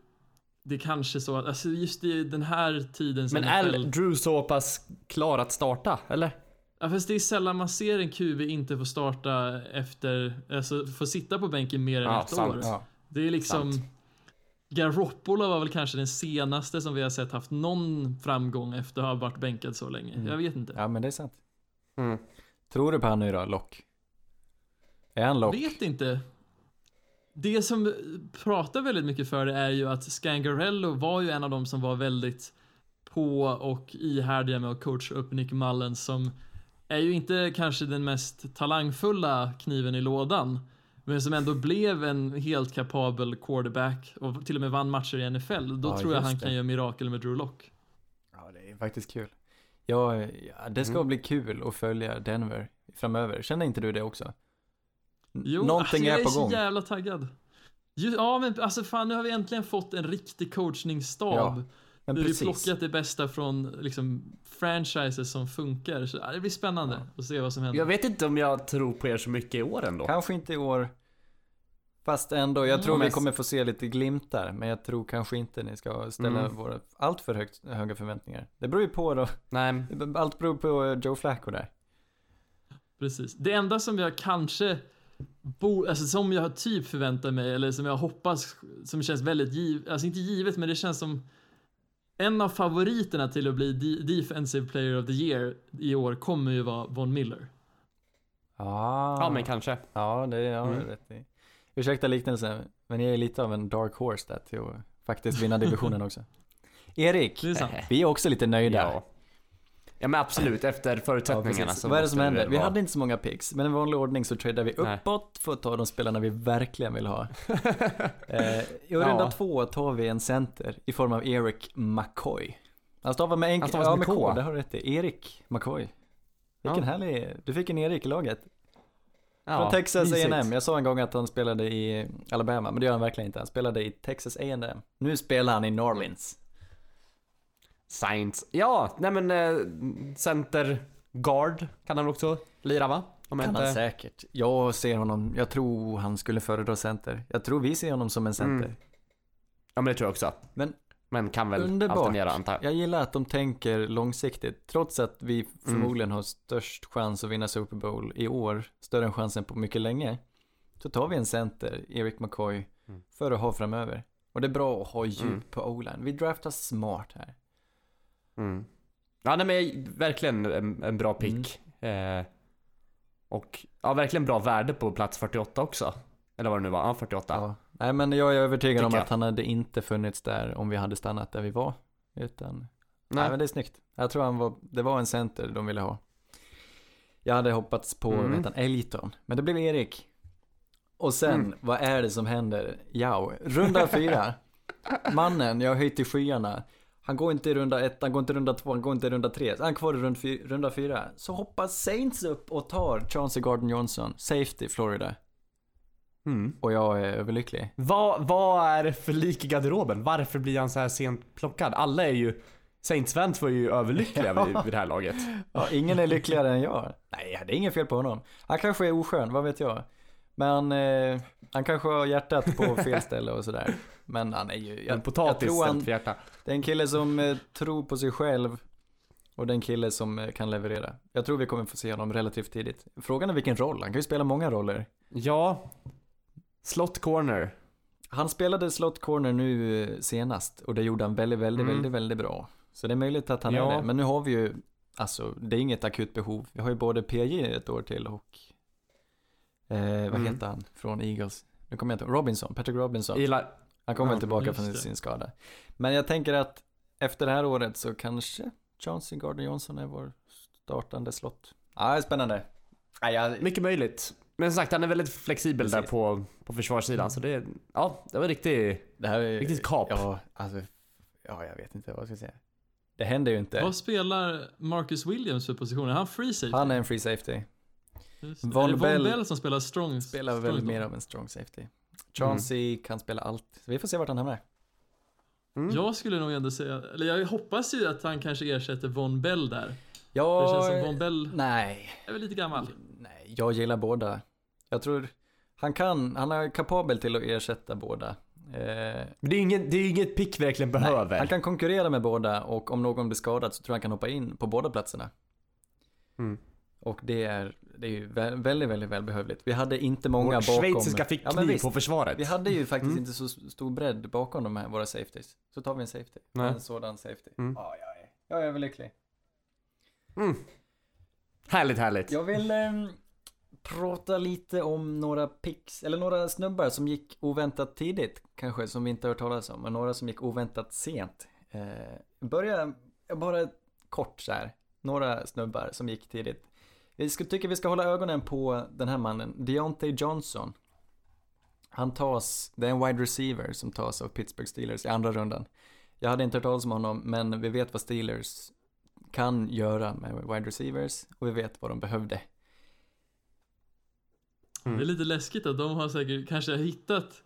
det kanske så att, alltså just i den här tiden Men är Drew så pass klar att starta, eller? Ja fast det är sällan man ser en QB inte få starta efter, alltså få sitta på bänken mer än Ja, ett sant. år. Ja. Det är liksom, Sant. Garoppolo var väl kanske den senaste som vi har sett haft någon framgång efter att ha varit bänkad så länge. Mm. Jag vet inte. Ja men det är sant. Mm. Tror du på han nu då, Lock? Är han Lock? Vet inte. Det som pratar väldigt mycket för det är ju att Scangarello var ju en av de som var väldigt på och ihärdiga med att coacha upp Nick Mullen som är ju inte kanske den mest talangfulla kniven i lådan. Men som ändå blev en helt kapabel quarterback och till och med vann matcher i NFL. Då Ja, tror jag han det. kan göra mirakel med Drew Lock. Ja, det är faktiskt kul. Ja, ja det ska Mm. bli kul att följa Denver framöver. Känner inte du det också? Jo, Någonting alltså, är på gång. Jag är så jävla taggad. Ja, men alltså fan, nu har vi äntligen fått en riktig coachningsstab. Ja, Men vi precis. plockat det bästa från liksom, franchises som funkar. Så, ja, det blir spännande att se vad som händer. Jag vet inte om jag tror på er så mycket i år ändå. Kanske inte i år. Fast ändå, jag tror Mm. vi kommer få se lite glimtar. Men jag tror kanske inte ni ska ställa Mm. våra allt för högt, höga förväntningar. Det beror ju på då. Nej, Allt beror på Joe Flacco där. Precis. Det enda som jag kanske bo, alltså som jag typ förväntar mig eller som jag hoppas som känns väldigt givet, alltså inte givet men det känns som en av favoriterna till att bli de- defensive player of the year i år kommer ju vara Von Miller. Ah. ja men kanske. Ja, det har Mm. rätt i. Ursäkta liknelsen, men jag är lite av en dark horse där till att faktiskt vinna divisionen också. Erik, är vi är också lite nöjda. Ja. Ja men absolut, efter Ja, förutsättningarna precis. så Vad är det som händer? väl Vi hade inte så många picks, men i vanlig ordning så tradar vi Nej. uppåt för att ta de spelarna vi verkligen vill ha. eh, I Ja. runda två tar vi en center i form av Eric McCoy. Han stavar med en Han ja, med K. K, det har du rätt i. Erik McCoy. Vilken Ja. härlig, du fick en Erik i laget. Ja, Från Texas. A&M. Jag sa en gång att han spelade i Alabama, men det gör han verkligen inte. Han spelade i Texas A&M. Nu spelar han i Norlins. Science. Ja, nej men eh, center guard kan han också lira va? Om Kan han inte... säkert. Jag ser honom, jag tror han skulle föredra center. Jag tror vi ser honom som en center. Mm. Ja men det tror jag också. Men Men kan väl Underbart. alternera antar jag. Jag gillar att de tänker långsiktigt. Trots att vi Mm. förmodligen har störst chans att vinna Super Bowl i år, större än chansen på mycket länge, så tar vi en center, Eric McCoy, Mm. för att ha framöver. Och det är bra att ha djup Mm. på O-line. Vi draftar smart här. Mm. Ja nej men verkligen en, en bra pick. Mm. Eh, och ja, verkligen bra värde på plats 48 också. Eller vad det nu var, ja 48. Ja. Nej men jag är övertygad om Tycker jag. att han hade inte funnits där om vi hade stannat där vi var. Utan, nej, Nej. men det är snyggt. Jag tror han var, det var en center de ville ha. Jag hade hoppats på, Mm. vet han, Elton. Men det blev Erik. Och sen, Mm. vad är det som händer? Ja, runda fyra. Mannen, jag har höjt till skyarna. Han går inte i runda ett, han går inte i runda två, han går inte i runda tre. Han är kvar i rund fy, runda fyra. Så hoppar Saints upp och tar Chauncey Gardner Johnson, safety Florida. Mm. Och jag är överlycklig. Vad, vad är det för lik i garderoben? Varför blir han så här sent plockad? Alla är ju Saints-fans var ju överlyckliga Ja. vid, vid det här laget. Ja, ingen är lyckligare än jag. Nej, det är inget fel på honom. Han kanske är oskön, vad vet jag. Men eh, han kanske har hjärtat på fel ställe och sådär. Men han är ju, En jag, jag potatis ställt han, för hjärta. det är en kille som eh, tror på sig själv. Och det är en kille som eh, kan leverera. Jag tror vi kommer få se honom relativt tidigt. Frågan är vilken roll, han kan ju spela många roller. Ja. Slot corner. Han spelade slot corner nu eh, senast och det gjorde han väldigt, väldigt, Mm. väldigt, väldigt bra. Så det är möjligt att han Ja. är det. Men nu har vi ju, alltså det är inget akut behov. Vi har ju både PJ ett år till och, eh, vad Mm. heter han från Eagles? Nu kommer jag inte Robinson, Patrick Robinson. Eli... Han kommer väl Ja, tillbaka från det. sin skada. Men jag tänker att efter det här året så kanske Chauncey Gardner Johnson är vår startande slott. Ja, är spännande. Ja, jag, Mycket möjligt. Men som sagt, han är väldigt flexibel där Precis. på, på försvarssidan. Så det, ja, det var riktigt, det här är riktigt kap. Ja, alltså, ja, jag vet inte vad jag ska säga. Det händer ju inte. Vad spelar Marcus Williams för position? Är han free safety? Han är en free safety. Von Bell- Bell som spelar strong? Spelar strong väl mer av en strong safety. Chauncey kan spela allt. Så vi får se vart han hamnar. Mm. Jag skulle nog ändå säga, eller jag hoppas ju att han kanske ersätter Von Bell där. Ja, Det känns som Von Bell nej, är väl lite gammal. nej, jag gillar båda. Jag tror han kan, han är kapabel till att ersätta båda. Eh, Men det är inget, det är inget pick verkligen behöver. Nej, han kan konkurrera med båda och om någon blir skadad så tror jag han kan hoppa in på båda platserna. Mm. Och det är det är ju vä- väldigt, väldigt välbehövligt. Vi hade inte många Vårt bakom. schweiziska fick Ja, men kniv visst. på försvaret. Vi hade ju faktiskt Mm. inte så stor bredd bakom de här, våra safeties. Så tar vi en safety. Nej. En sådan safety. Mm. Ja, jag är, jag är överlycklig. Mm. Härligt, härligt. Jag vill ehm, prata lite om några picks, eller några snubbar som gick oväntat tidigt, kanske, som vi inte har hört talas om, och några som gick oväntat sent. Eh, börja, bara kort så här, några snubbar som gick tidigt. Jag tycker vi ska hålla ögonen på den här mannen, Deontay Johnson. Han tas, det är en wide receiver som tas av Pittsburgh Steelers i andra rundan. Jag hade inte hört talas om honom, men vi vet vad Steelers kan göra med wide receivers och vi vet vad de behövde. Mm. Det är lite läskigt att de har säkert kanske hittat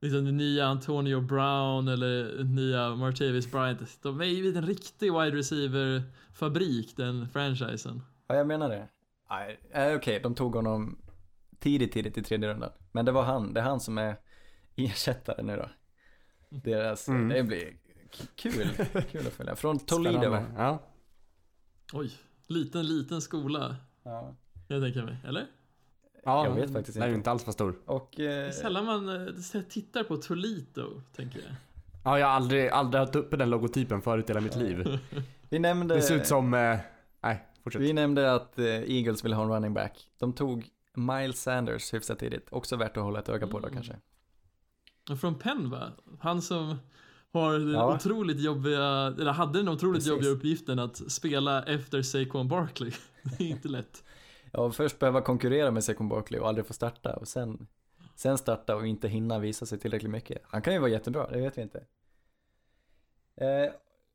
liksom nya Antonio Brown eller nya Martavis Bryant. De är ju en riktig wide receiver fabrik den franchisen. Ja, jag menar det. Nej, eh, Okej, de tog honom tidigt, tidigt i tredje rundan. Men det var han, det är han som är ersättare nu då. Deras, Mm. det blir kul, kul att följa. Från Toledo. Spännande. Ja. Oj, liten liten skola. Ja. Jag tänker mig, eller? ja. Jag vet faktiskt Den är inte. inte alls för stor. Och, eh, sällan man eh, tittar på Toledo, tänker jag. Ja, jag har aldrig, aldrig haft uppe den logotypen förut i hela mitt liv. vi nämnde, Det ser ut som... Eh, nej, fortsätt. vi nämnde att eh, Eagles vill ha en running back. De tog Miles Sanders hyfsat tidigt. Också värt att hålla ett öga på då Mm. kanske. Och Från Penn va? Han som har den Ja. otroligt jobbiga, eller hade den otroligt Precis. jobbiga uppgiften att spela efter Saquon Barkley. Det är inte lätt. Ja, först behöva konkurrera med Saquon Barkley och aldrig få starta och sen, sen starta och inte hinna visa sig tillräckligt mycket. Han kan ju vara jättebra, det vet vi inte. Eh,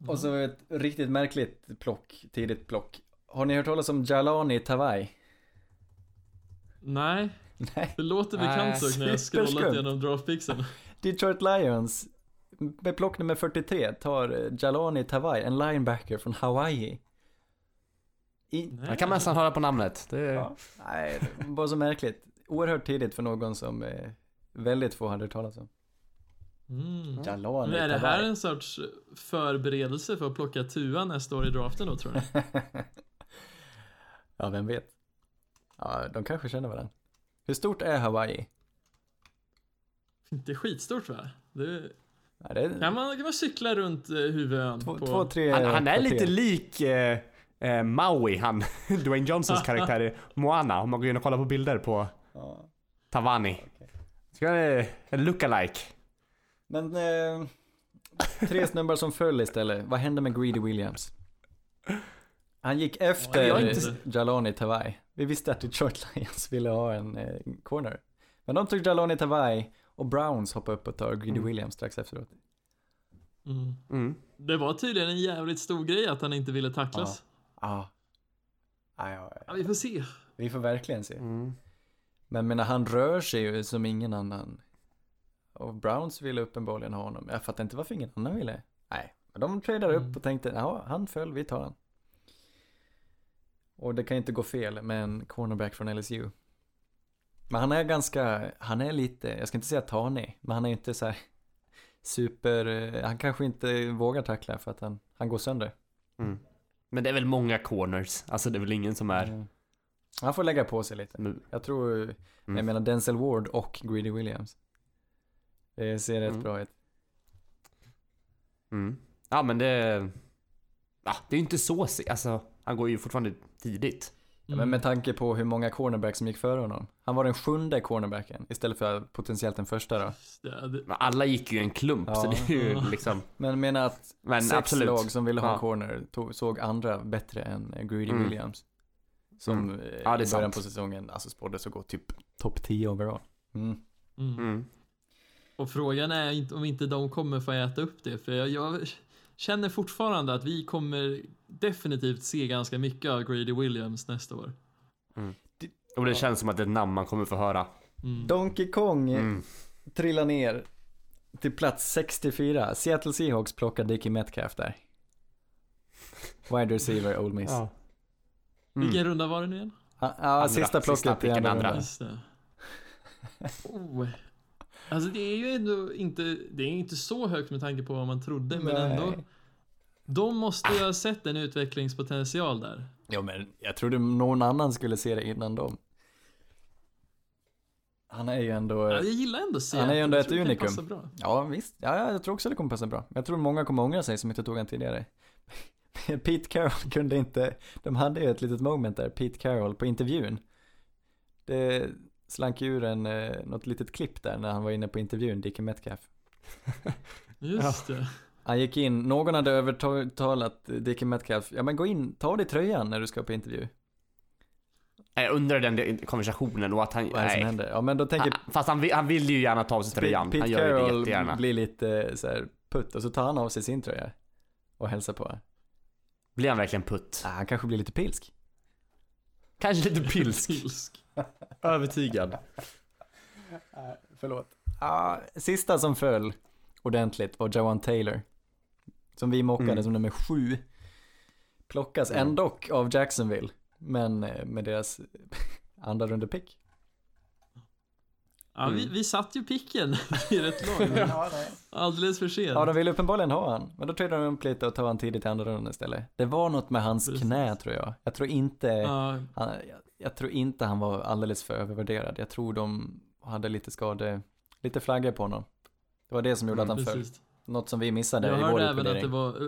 och så ett riktigt märkligt plock, tidigt plock. Har ni hört talas om Jalani Tavai? Nej, Nej. det låter bekant dock när jag scrollat igenom draftpixen. Detroit Lions, med plock nummer 43, tar eh, Jalani Tavai, en linebacker från Hawaii. I, Jag kan nästan höra på namnet. Det är... Ja. Nej, det var så märkligt. Oerhört tidigt för någon som eh, väldigt få hade hört talas om. Mm. Jalani Men är det här en sorts förberedelse för att plocka Tua nästa år i draften då tror ni? ja, vem vet. Ja, de kanske känner varandra. Hur stort är Hawaii? Inte skitstort va? Det, Ja, det är kan, man, kan man cykla runt eh, huvudön två, på... två, tre Han, han är lite lik eh, eh, Maui, han, Dwayne Johnsons karaktär i Moana. Om man går in och kollar på bilder på Ja. Tavani. Ska det en lookalike? Men eh, tre snubbar som föll istället. Vad hände med Greedy Williams? Han gick efter ja, inte- Jalani Tavai. Vi visste att Detroit Lions ville ha en eh, corner. Men de tog Jalani Tavai och Browns hoppade upp och tar Greedy Mm. Williams strax efteråt. Mm. Mm. Det var tydligen en jävligt stor grej att han inte ville tacklas. Ja. Ja, ja, Ja, ja. vi får se. Vi får verkligen se. Mm. Men menar, han rör sig ju som ingen annan. Och Browns ville uppenbarligen ha honom. Jag fattar inte varför ingen annan ville. Nej, men de tradade Mm. upp och tänkte, ja, han föll, vi tar han. Och det kan inte gå fel med en cornerback från LSU. Men han är ganska, han är lite, jag ska inte säga tanig, men han är inte så här super, han kanske inte vågar tackla för att han, han går sönder. Mm. Men det är väl många corners. Alltså det är väl ingen som är... Mm. Han får lägga på sig lite. Nu. Jag tror, jag Mm. menar Denzel Ward och Greedy Williams. Det ser rätt Mm. bra ut. Mm. Ja men det... Ja, det är ju inte så Alltså, han går ju fortfarande tidigt. Ja, men med tanke på hur många cornerbacks som gick före honom. Han var den sjunde cornerbacken istället för potentiellt den första då. Ja, det, Men alla gick ju i en klump Ja. så det är ju liksom... Men menar att Men sex absolut. lag som ville ha Ja. corner tog, såg andra bättre än eh, Greedy Mm. Williams. Som Mm. eh, Ja, i början sant. på säsongen alltså spåddes att gå typ topp 10 overall. Mm. mm. Mm. Och frågan är om inte de kommer få äta upp det. För jag, jag känner fortfarande att vi kommer definitivt se ganska mycket av Grady Williams nästa år. Och det känns som att det är ett namn man kommer få höra. Mm. Donkey Kong Mm. trillar ner till plats 64. Seattle Seahawks plockar Dickie Metcalf där. Wide receiver Ole Miss. Ja. Mm. Vilken runda var det nu igen? Ja, ja, sista plocket sista i andra andra. rundan. Just det. Oh. Alltså det är ju ändå inte, det är inte så högt med tanke på vad man trodde men Nej. ändå. De måste ju ha sett en utvecklingspotential där. Jo men jag trodde någon annan skulle se det innan dem. Han är ju ändå... Ja, jag gillar ändå Seattle. Han är ju ändå Jag ett unikum. bra. Ja visst, ja, ja, jag tror också det kommer passa bra. Jag tror många kommer ångra sig som inte tog han tidigare. Pete Carroll kunde inte, de hade ju ett litet moment där, Pete Carroll på intervjun. Det slank ur en, eh, något litet klipp där när han var inne på intervjun, Dickie Metcalf. Just det. Han gick in, någon hade övertalat Dickie Metcalf, ja men gå in, ta av dig tröjan när du ska på intervju. Nej, under den konversationen och att han... Vad är det som Nej. händer? Ja men då tänker Han, fast han, vill- han vill ju gärna ta av sig tröjan. Pete Han gör ju det Carroll jättegärna. blir lite så här putt och så tar han av sig sin tröja och hälsar på. Blir han verkligen putt? Ah, han kanske blir lite pilsk. Kanske lite pilsk. Pilsk. Övertygad. Förlåt. Ah, sista som föll ordentligt var Jawan Taylor. Som vi mockade Mm. som nummer sju. Plockas Mm. ändå av Jacksonville. Men eh, med deras andra runde pick. Ja, vi, Mm. vi satt ju picken i rätt lag. Alldeles för sent. Ja, de vill uppenbarligen ha han. Men då tradade de upp lite och tog han tidigt i andra rundan istället. Det var något med hans Precis. knä tror jag. Jag tror inte, Ja, han, jag, jag tror inte han var alldeles för övervärderad. Jag tror de hade lite skade, lite flaggor på honom. Det var det som gjorde att han föll. Något som vi missade Jag i vår hörde även att utvärdering. det var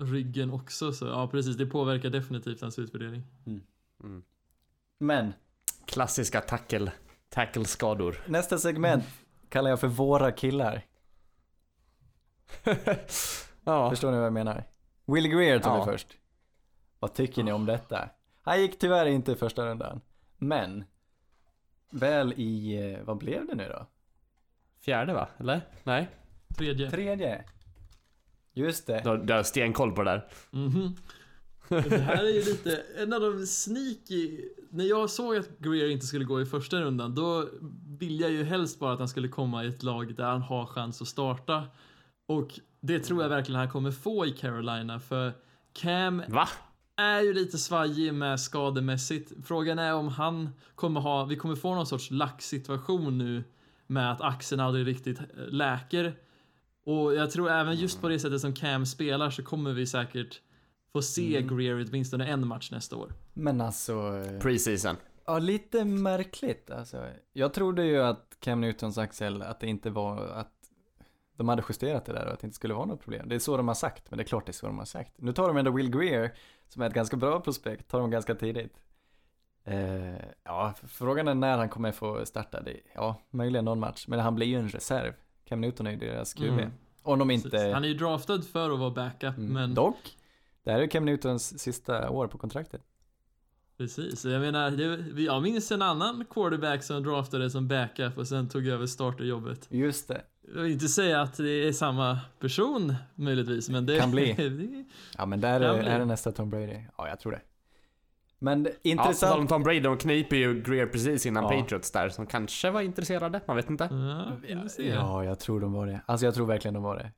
eh, ryggen också, så ja precis, det påverkar definitivt hans utvärdering. Mm. Men Klassiska tackle, tackle-skador. nästa segment kallar jag för våra killar. ja. Förstår ni vad jag menar? Will Greer tog Ja. vi först. Vad tycker ni om detta? Han gick tyvärr inte i första rundan. Men väl i, eh, vad blev det nu då? Fjärde va? Eller? Nej? Tredje. Tredje. Just det. Du har, du har stenkoll på det där. Mhm. Det här är ju lite, en av de sneaky, när jag såg att Greer inte skulle gå i första rundan, då ville jag ju helst bara att han skulle komma i ett lag där han har chans att starta. Och det tror jag verkligen han kommer få i Carolina, för Cam Va? är ju lite svajig med skademässigt. Frågan är om han kommer ha, vi kommer få någon sorts lacksituation nu med att axeln aldrig riktigt eh, läker. Och jag tror även just på det sättet som Cam spelar så kommer vi säkert få se Greer åtminstone en match nästa år. Men alltså, eh, Preseason. ja lite märkligt alltså. Jag trodde ju att Cam Newtons axel, att det inte var, att de hade justerat det där och att det inte skulle vara något problem. Det är så de har sagt, men det är klart det är så de har sagt. Nu tar de ändå Will Greer, som är ett ganska bra prospekt, tar de ganska tidigt. Eh, ja, frågan är när han kommer få starta. Det, ja, möjligen någon match, men han blir ju en reserv. Cam Newton är ju deras QB. Mm. Om de Precis. inte... Han är ju draftad för att vara backup, Mm. men Dock, det här är Cam Newtons sista år på kontraktet. precis. Jag menar, det, jag minns en annan quarterback som draftade som backup och sen tog över starterjobbet. Just det. Jag vill inte säga att det är samma person möjligtvis, men det Kan bli. det- Ja men där är, är nästa Tom Brady. Ja, jag tror det. Men Ja, intressant. om Tom Brady, de kniper ju Greer precis innan Ja. Patriots där, som kanske var intresserade, man vet inte. Ja. Ja, jag tror de var det. Alltså jag tror verkligen de var det.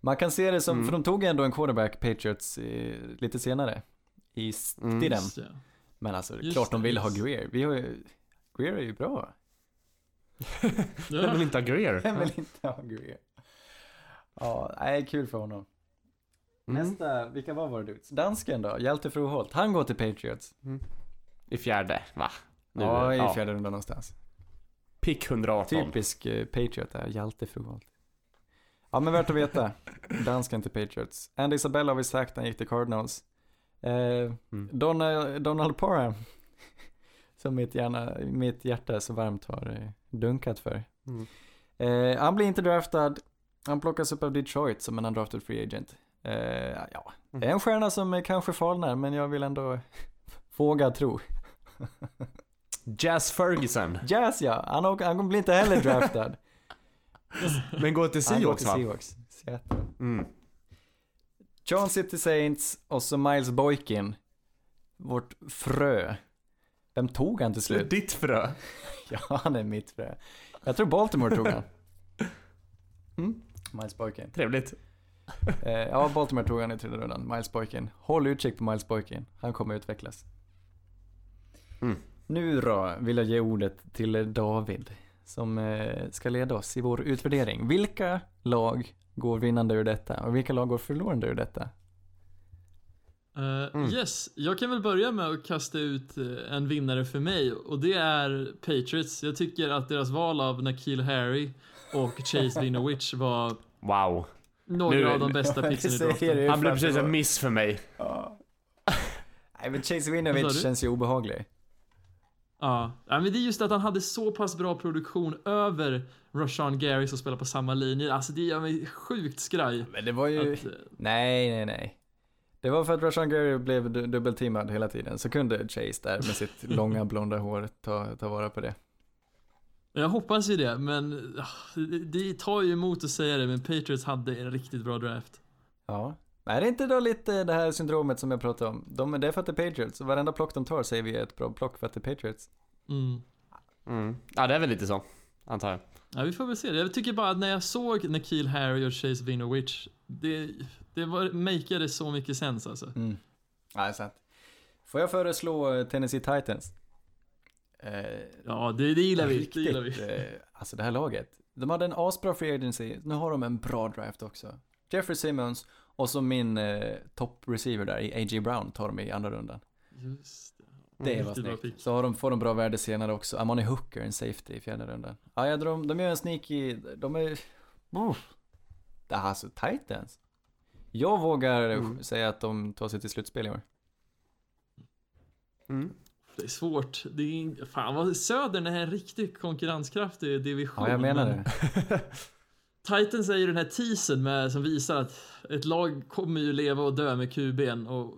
Man kan se det som, Mm. för de tog ändå en quarterback, Patriots, eh, lite senare. I Mm. tiden. Just det. Men alltså, Just klart de det, ville ha just. Greer. Vi har ju, Greer är ju bra. Vem vill inte ha Greer? Vem vill inte ha Greer? Ja, nej, kul för honom. Mm. Nästa, vilka var våra dudes? Dansken då, Hjalte Froholt. Han går till Patriots. I fjärde, va? Nu, ja, i ja. fjärde rundan någonstans. Pick 118. Typisk eh, Patriot där, Hjalte Froholt. Ja men värt att veta. Dansken till Patriots. Andy Isabella har vi sagt, han gick till Cardinals. Eh, Mm. Donald, Donald Parham. Som mitt, hjärna, mitt hjärta så varmt har eh, dunkat för. Mm. Eh, han blir inte draftad. Han plockas upp av Detroit som en undrafted free agent. Eh, ja, det är en stjärna som eh, kanske falnar men jag vill ändå våga tro. Jazz Ferguson. Jazz ja, han, han blir inte heller draftad. Men går till Seahawks va? Seahawks. Seattle. Mm. John City Saints och så Miles Boykin. Vårt frö. Vem tog han till slut? Ditt frö. Ja, han är mitt frö. Jag tror Baltimore tog han. Mm? Miles Boykin. Trevligt. Eh, ja, Baltimore tog han i tredje rundan. Miles Boykin. Håll utkik på Miles Boykin. Han kommer utvecklas. Mm. Nu då vill jag ge ordet till David. Som eh, ska leda oss i vår utvärdering. Vilka lag går vinnande ur detta och vilka lag går förlorande ur detta? Eh, Mm. Yes, jag kan väl börja med att kasta ut eh, en vinnare för mig och det är Patriots. Jag tycker att deras val av Nakil Harry och Chase Winovich var Wow. några Nu- av de bästa picksen i draften. Han blev precis en miss för mig. Nej men Chase Winovich känns ju obehaglig. Ja. men det är just att han hade så pass bra produktion över Rashawn Gary som spelar på samma linje. Alltså det gör mig sjukt skraj. Men det var ju... Att, eh, Nej, nej, nej. Det var för att Rashan Gary blev du- dubbelteamad hela tiden. Så kunde Chase där med sitt långa blonda hår ta, ta vara på det. jag hoppas ju det, men ah, det tar ju emot att säga det, men Patriots hade en riktigt bra draft. Ja. Är det inte då lite det här syndromet som jag pratade om? De, det är för att det är Patriots. Varenda plock de tar säger vi är ett bra plock för att det är Patriots. Mm. Mm. Ja, det är väl lite så. Antar jag. Ja, vi får väl se. Jag tycker bara att när jag såg Nakil Harry och Chase Winovich, det, det var, makeade så mycket sens alltså. Mm. Ja, det är sant. Får jag föreslå Tennessee Titans? Eh, Ja, det, det gillar vi. Det riktigt, gillar vi. eh, alltså det här laget. De hade en asbra free agency, nu har de en bra draft också. Jeffrey Simmons och så min eh, top receiver där i A.J. Brown tar de i andra rundan. Just det. Det Mm, var snyggt. Så har de, får de bra värde senare också. Amani Hooker, en safety i fjärde rundan. Ja, ja de, de gör en sneaky, de är... Uff. Det här alltså Titans. Jag vågar Mm. säga att de tar sig till slutspel i år. Mm. Det är svårt. Det är, fan vad Södern är en riktigt konkurrenskraftig division. Ja, jag menar men det. Titans är ju den här teasern med, som visar att ett lag kommer ju leva och dö med QB'n och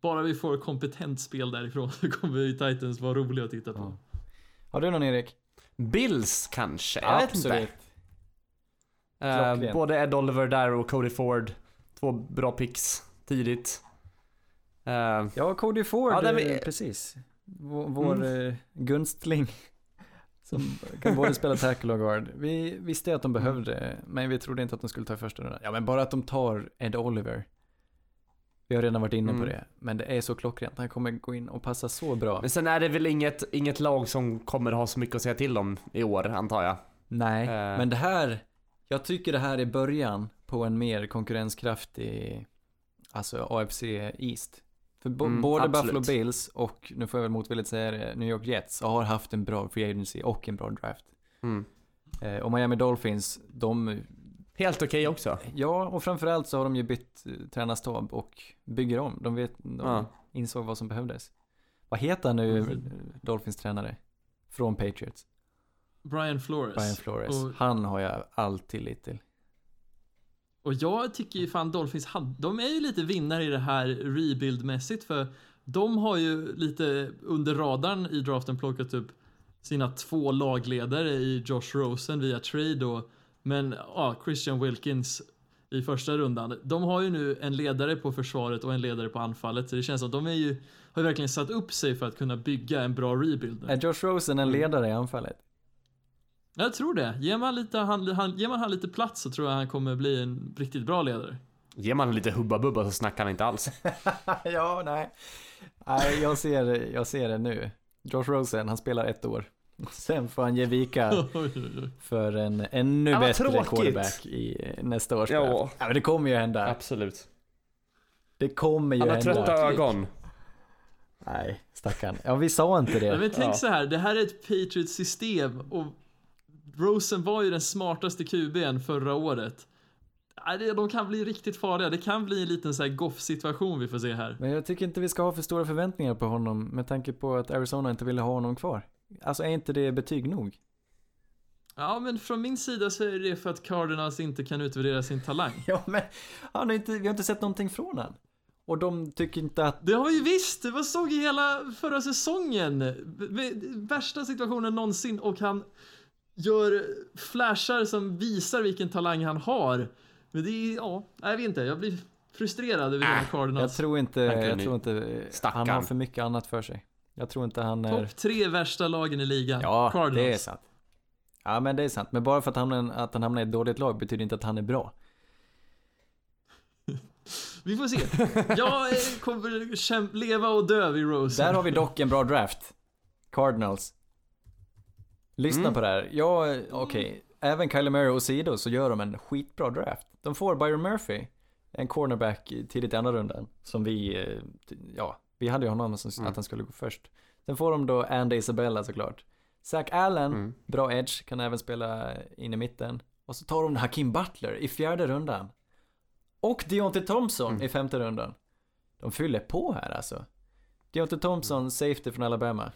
bara vi får kompetent spel därifrån så kommer ju Titans vara roliga att titta på. Ja. Har du någon Erik? Bills kanske? Jag vet inte. Absolut. Eh, både Ed Oliver där och Cody Ford. Två bra picks tidigt. Eh, Ja, Cody Ford, Ja, eh, precis. Vår, vår Mm. eh, gunstling. Som kan både spela tackle och guard. Vi visste att de behövde, men vi trodde inte att de skulle ta första rundan. Ja, men bara att de tar Ed Oliver. Vi har redan varit inne på Mm. det. Men det är så klockrent. Han kommer gå in och passa så bra. men sen är det väl inget, inget lag som kommer ha så mycket att säga till om i år, antar jag. Nej, Eh. men det här, jag tycker det här är början på en mer konkurrenskraftig, alltså AFC East. För bo- Mm, både absolut. Buffalo Bills och, nu får jag väl motvilligt säga det, New York Jets har haft en bra free agency och en bra draft. Mm. Eh, och Miami Dolphins, de, Helt okej också. ja och framförallt så har de ju bytt eh, tränarstab och bygger om. De vet, de Ja. insåg vad som behövdes. Vad heter han nu, Mm. Dolphins tränare? Från Patriots? Brian Flores. Brian Flores. Och, Han har jag all tillit till. Och jag tycker ju fan Dolphins, hade- de är ju lite vinnare i det här rebuild-mässigt för de har ju lite under radarn i draften plockat upp sina två lagledare i Josh Rosen via trade då. Men ja, Christian Wilkins i första rundan. De har ju nu en ledare på försvaret och en ledare på anfallet. Så det känns som att de är ju, har ju verkligen satt upp sig för att kunna bygga en bra rebuild. Är Josh Rosen en ledare i anfallet? Jag tror det. Ger man, lite, han, han, ger man han lite plats så tror jag han kommer bli en riktigt bra ledare. Ger man lite hubba bubba så snackar han inte alls. ja, nej. Nej, jag ser, jag ser det nu. Josh Rosen, han spelar ett år. Sen får han ge vika för en ännu Ja, bättre tråkigt. quarterback i nästa års Ja. draft. Ja, men det kommer ju hända. Absolut. Det kommer ju har hända. trötta ögon. Nej, stackarn. Ja, vi sa inte det. men tänk Ja. så här, det här är ett Patriots system och Rosen var ju den smartaste QB'n förra året. Det- De kan bli riktigt farliga. Det kan bli en liten så här goff-situation vi får se här. Men jag tycker inte vi ska ha för stora förväntningar på honom med tanke på att Arizona inte ville ha honom kvar. Alltså är inte det betyg nog? Ja, men från min sida så är det för att Cardinals inte kan utvärdera sin talang. Ja, men han har inte, vi har inte sett någonting från honom. Och de tycker inte att Det har vi visst! Det var såg i hela förra säsongen. Värsta situationen någonsin och han gör flashar som visar vilken talang han har. Men det är, ja, jag vet inte. Jag blir frustrerad över Jag Cardinals. tror inte, jag tror inte, eh, Stackarn. han har för mycket annat för sig. Jag tror inte han är... Topp tre värsta lagen i ligan. Ja, Cardinals. det är sant. Ja, men det är sant. Men bara för att han, att han hamnar i ett dåligt lag betyder inte att han är bra. Vi får se. Jag eh, kommer kämp- leva och dö vid Rose. Där har vi dock en bra draft. Cardinals. Lyssna Mm. på det här. Ja, okej. Även Kyler Murray och Sido så gör de en skitbra draft. de får Byron Murphy, en cornerback tidigt i andra rundan, som vi, eh, ja, vi hade ju honom som Mm. att han skulle gå först. Sen får de då Andy Isabella såklart. Zach Allen, Mm. bra edge, kan även spela in i mitten. Och så tar de Hakim Butler i fjärde rundan. Och Deontay Thompson Mm. i femte rundan. De fyller på här alltså. Deontay Thompson, safety från Alabama.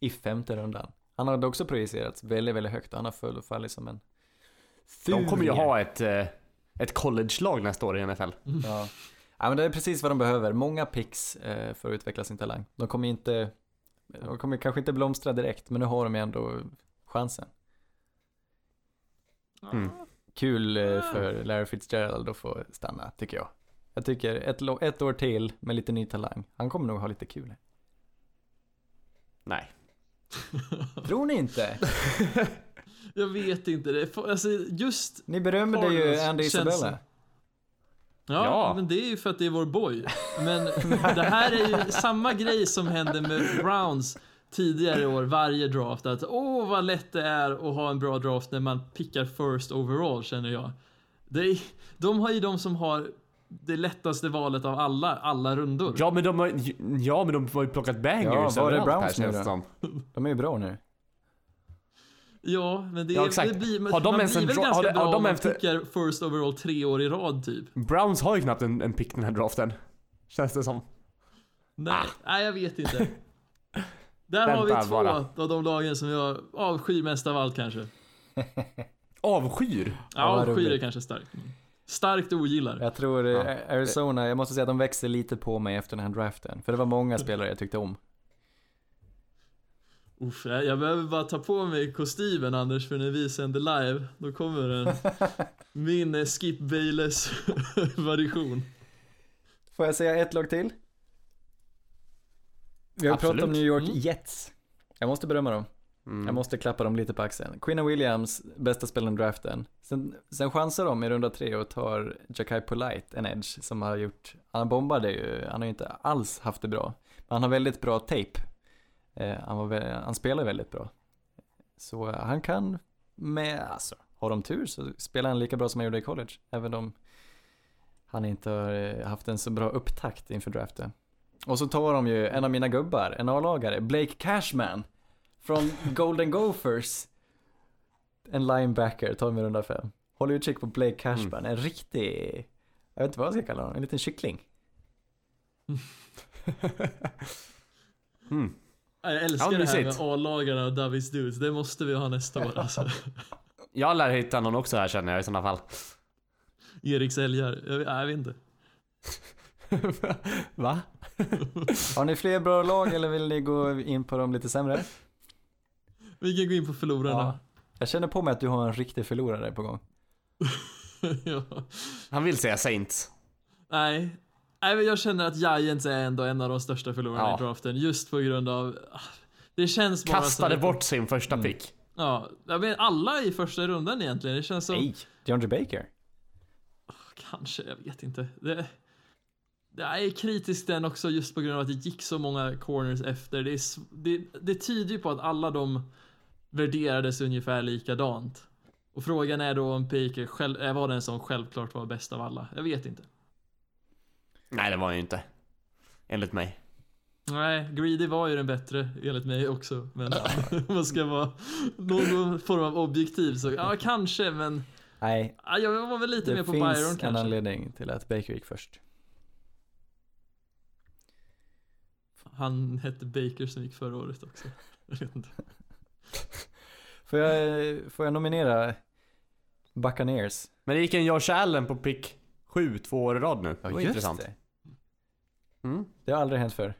I femte rundan. Han hade också projicerats väldigt, väldigt högt och han har full fallit som en De kommer ju furie. ha ett, eh, ett college-lag nästa år i NFL. Ja. ja, men det är precis vad de behöver. Många picks eh, för att utveckla sin talang. De kommer inte, de kommer kanske inte blomstra direkt, men nu har de ju ändå chansen. Mm. Kul eh, för Larry Fitzgerald att få stanna, tycker jag. Jag tycker ett, ett år till med lite ny talang. Han kommer nog ha lite kul. Nej. Tror ni inte? Jag vet inte, det är, alltså just Ni berömde ju Andy Isabella. Ja, Ja. men det är ju för att det är vår boy. Men det här är ju samma grej som hände med Browns tidigare i år, varje draft. Att åh vad lätt det är att ha en bra draft när man pickar first overall känner jag. Det är, de har ju de som har det lättaste valet av alla, alla rundor. Ja men de har, ja, men de har ju plockat bangers Ja, var är överallt Browns här, nu känns det då? De är ju bra nu. Ja, men det, Ja, exakt. det blir, Har de man ens blir en väl ganska har de- bra har de om man efter- pickar first overall tre år i rad typ. Browns har ju knappt en, en pick den här draften. Känns det som. Nej, Ah. nej jag vet inte. Där har vi två bara. av de lagen som jag avskyr mest av allt kanske. Avskyr? Ja, avskyr är kanske starkt. Mm. Starkt ogillar. Jag tror Ja. Arizona, jag måste säga att de växer lite på mig efter den här draften. För det var många spelare jag tyckte om. Uff, jag jag behöver bara ta på mig kostymen Anders för när vi sänder live, då kommer den. Min eh, Skip Bayless variation. Får jag säga ett lag till? Vi har pratat om Absolut. New York Mm. Jets. Jag måste berömma dem. Mm. Jag måste klappa dem lite på axeln. Quinna Williams, bästa spelaren i draften. Sen, sen chansar de i runda tre och tar Jakai Polite, en edge, som har gjort, han bombade ju, han har ju inte alls haft det bra. Men han har väldigt bra tape. Eh, han, var, han spelar väldigt bra. Så eh, han kan med, alltså, har de tur så spelar han lika bra som han gjorde i college. Även om han inte har eh, haft en så bra upptakt inför draften. Och så tar de ju en av mina gubbar, en A-lagare, Blake Cashman. Från Golden Gophers. En linebacker, tar i runda fem. Håll utkik på Blake Cashman, en riktig, jag vet inte vad jag ska kalla honom, en liten kyckling. Mm. Jag älskar Ja, det här med. A-lagarna och Davis Dudes, det måste vi ha nästa år alltså. Jag lär hitta någon också här känner jag i sådana fall. Erik Säljar, jag, jag vet inte. Va? Har ni fler bra lag eller vill ni gå in på de lite sämre? Vi kan gå in på förlorarna. Jag känner på mig att du har en riktig förlorare på gång. Ja. Han vill säga Saints. Nej. Nej, men jag känner att Giants är ändå en av de största förlorarna Ja. i draften. Just på grund av... Det känns bara Kastade som... bort sin första Mm. pick. Ja, jag men alla i första rundan egentligen. Det känns som... Nej, DeAndre Baker. Kanske, jag vet inte. Det, det är kritiskt den också just på grund av att det gick så många corners efter. Det, är, det, det tyder ju på att alla de värderades ungefär likadant. Och frågan är då om Baker själv, var den som självklart var bäst av alla. Jag vet inte. Nej det var han ju inte. Enligt mig. Nej, Greedy var ju den bättre enligt mig också. Men om man ska vara någon form av objektiv så ja, kanske, men Nej, ja, jag var väl lite det mer på finns Byron en kanske. anledning till att Baker gick först. Han hette Baker som gick förra året också. Jag vet inte. Får jag, får jag nominera Buccaneers? Men det gick en Josh Allen på pick 7 två år i rad nu. Det var intressant. det. Mm. Det har aldrig hänt förr.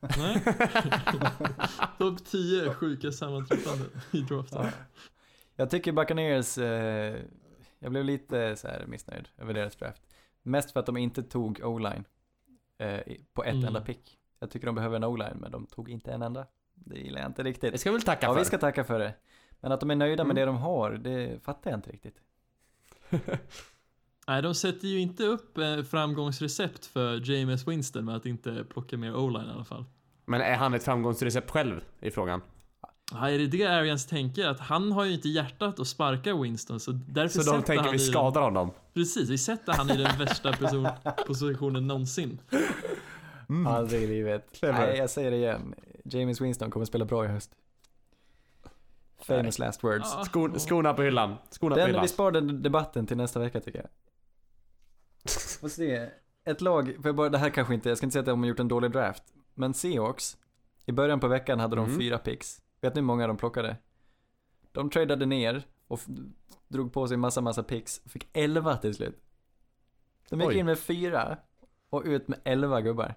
Nej. Topp 10 sjuka sammanträffanden i draften. Ja. Jag tycker Buccaneers, eh, jag blev lite så här missnöjd över deras draft. Mest för att de inte tog O-line eh, på ett Mm. enda pick. Jag tycker de behöver en O-line, men de tog inte en enda. Det gillar jag inte Det riktigt. ska vi väl tacka Ja, för. vi ska tacka för det. Men att de är nöjda med Mm. det de har, det fattar jag inte riktigt. Nej, de sätter ju inte upp eh, framgångsrecept för James Winston med att inte plocka mer O-line i alla fall. Men är han ett framgångsrecept själv i frågan? Ja, är det det Arians tänker? Att han har ju inte hjärtat att sparka Winston, så därför Så de tänker han vi i den- skadar honom. Precis, vi sätter han i den värsta person, positionen någonsin. Aldrig i livet. Nej, jag säger det igen. James Winston kommer spela bra i höst. Famous last words. Skon, skorna på hyllan. Skorna på Den, hyllan. vi sparar den debatten till nästa vecka tycker jag. Får se. Ett lag, för jag bara, det här kanske inte, jag ska inte säga att de har gjort en dålig draft. Men Seahawks, i början på veckan hade de Mm. fyra picks. Vet ni hur många de plockade? De tradade ner och drog på sig massa, massa picks. Fick 11 till slut. De gick Oj. in med fyra och ut med 11 gubbar.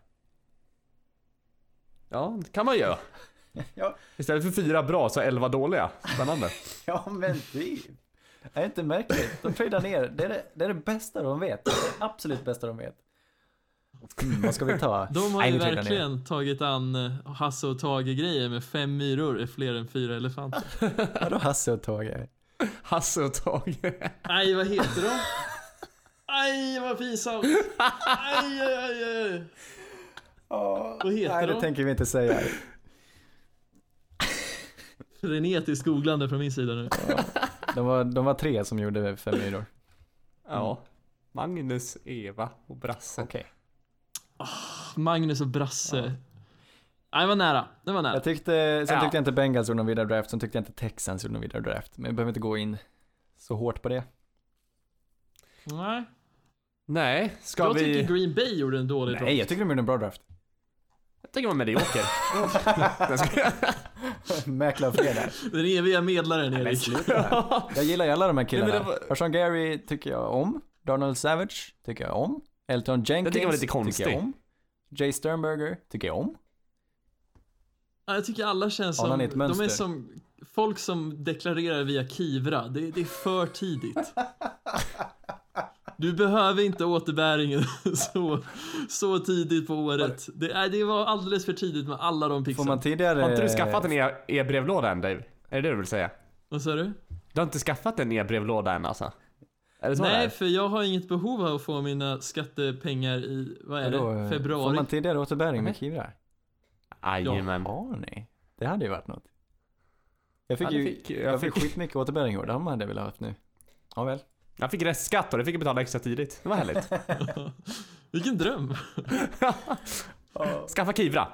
Ja, det kan man göra. Ja. Istället för fyra bra så elva dåliga. Spännande. Ja men typ. Det är inte märkligt. De tradar ner. Det är det, det är det bästa de vet. Det är det absolut bästa de vet. Mm, vad ska vi ta? De har Nej, ju ner. verkligen tagit an eh, Hasse och Tage-grejer med fem myror är fler än fyra elefanter. Vadå Hasse och Tage? Hasse och Tage. Nej, vad heter de? Aj, vad pinsamt! Aj, aj, aj, aj. Vad heter Nej, det de? tänker vi inte säga. Frenetiskt googlande från min sida nu. De var, de var tre som gjorde fem myror. Ja. Magnus, Eva och Brasse. Okej. Magnus och Brasse. Nej, det var nära. Det var nära. Jag tyckte, sen Ja. tyckte jag inte Bengals gjorde någon vidare draft, sen tyckte jag inte Texans gjorde någon vidare draft. Men jag behöver inte gå in så hårt på det. Nej. Nej, ska Jag vi... tycker Green Bay gjorde en dålig Nej, draft. jag tycker de gjorde en bra draft. Jag tycker man medioker. Mäklarfredag. Den eviga medlaren Erik. Jag gillar ju alla de här killarna. Nej, var- Sean Gary tycker jag om. Donald Savage tycker jag om. Elton Jenkins tycker jag var lite tycker jag om. Jay Sternberger tycker jag om. Ja, Jag tycker alla känns som, de är som folk som deklarerar via Kivra. Det, det är för tidigt. Du behöver inte återbäringen så, så tidigt på året. Det, är, det var alldeles för tidigt med alla de Får pixlarna. man tidigare... Har inte du skaffat en e- e-brevlåda än Dave? Är det det du vill säga? Vad sa du? Du har inte skaffat en e-brevlåda än alltså? Är det så Nej, för jag har inget behov av att få mina skattepengar i, vad är Vadå, det, eh, februari. Får man tidigare återbäring med. Kivra? Jajamän. Har ni? Det hade ju varit något. Jag fick Ja, ju, fick- jag, jag fick fick- skitmycket återbäring i år, det hade jag velat ha haft nu. Ja väl. Jag fick restskatt och det fick jag betala extra tidigt. Det var härligt. Vilken dröm. Skaffa Kivra.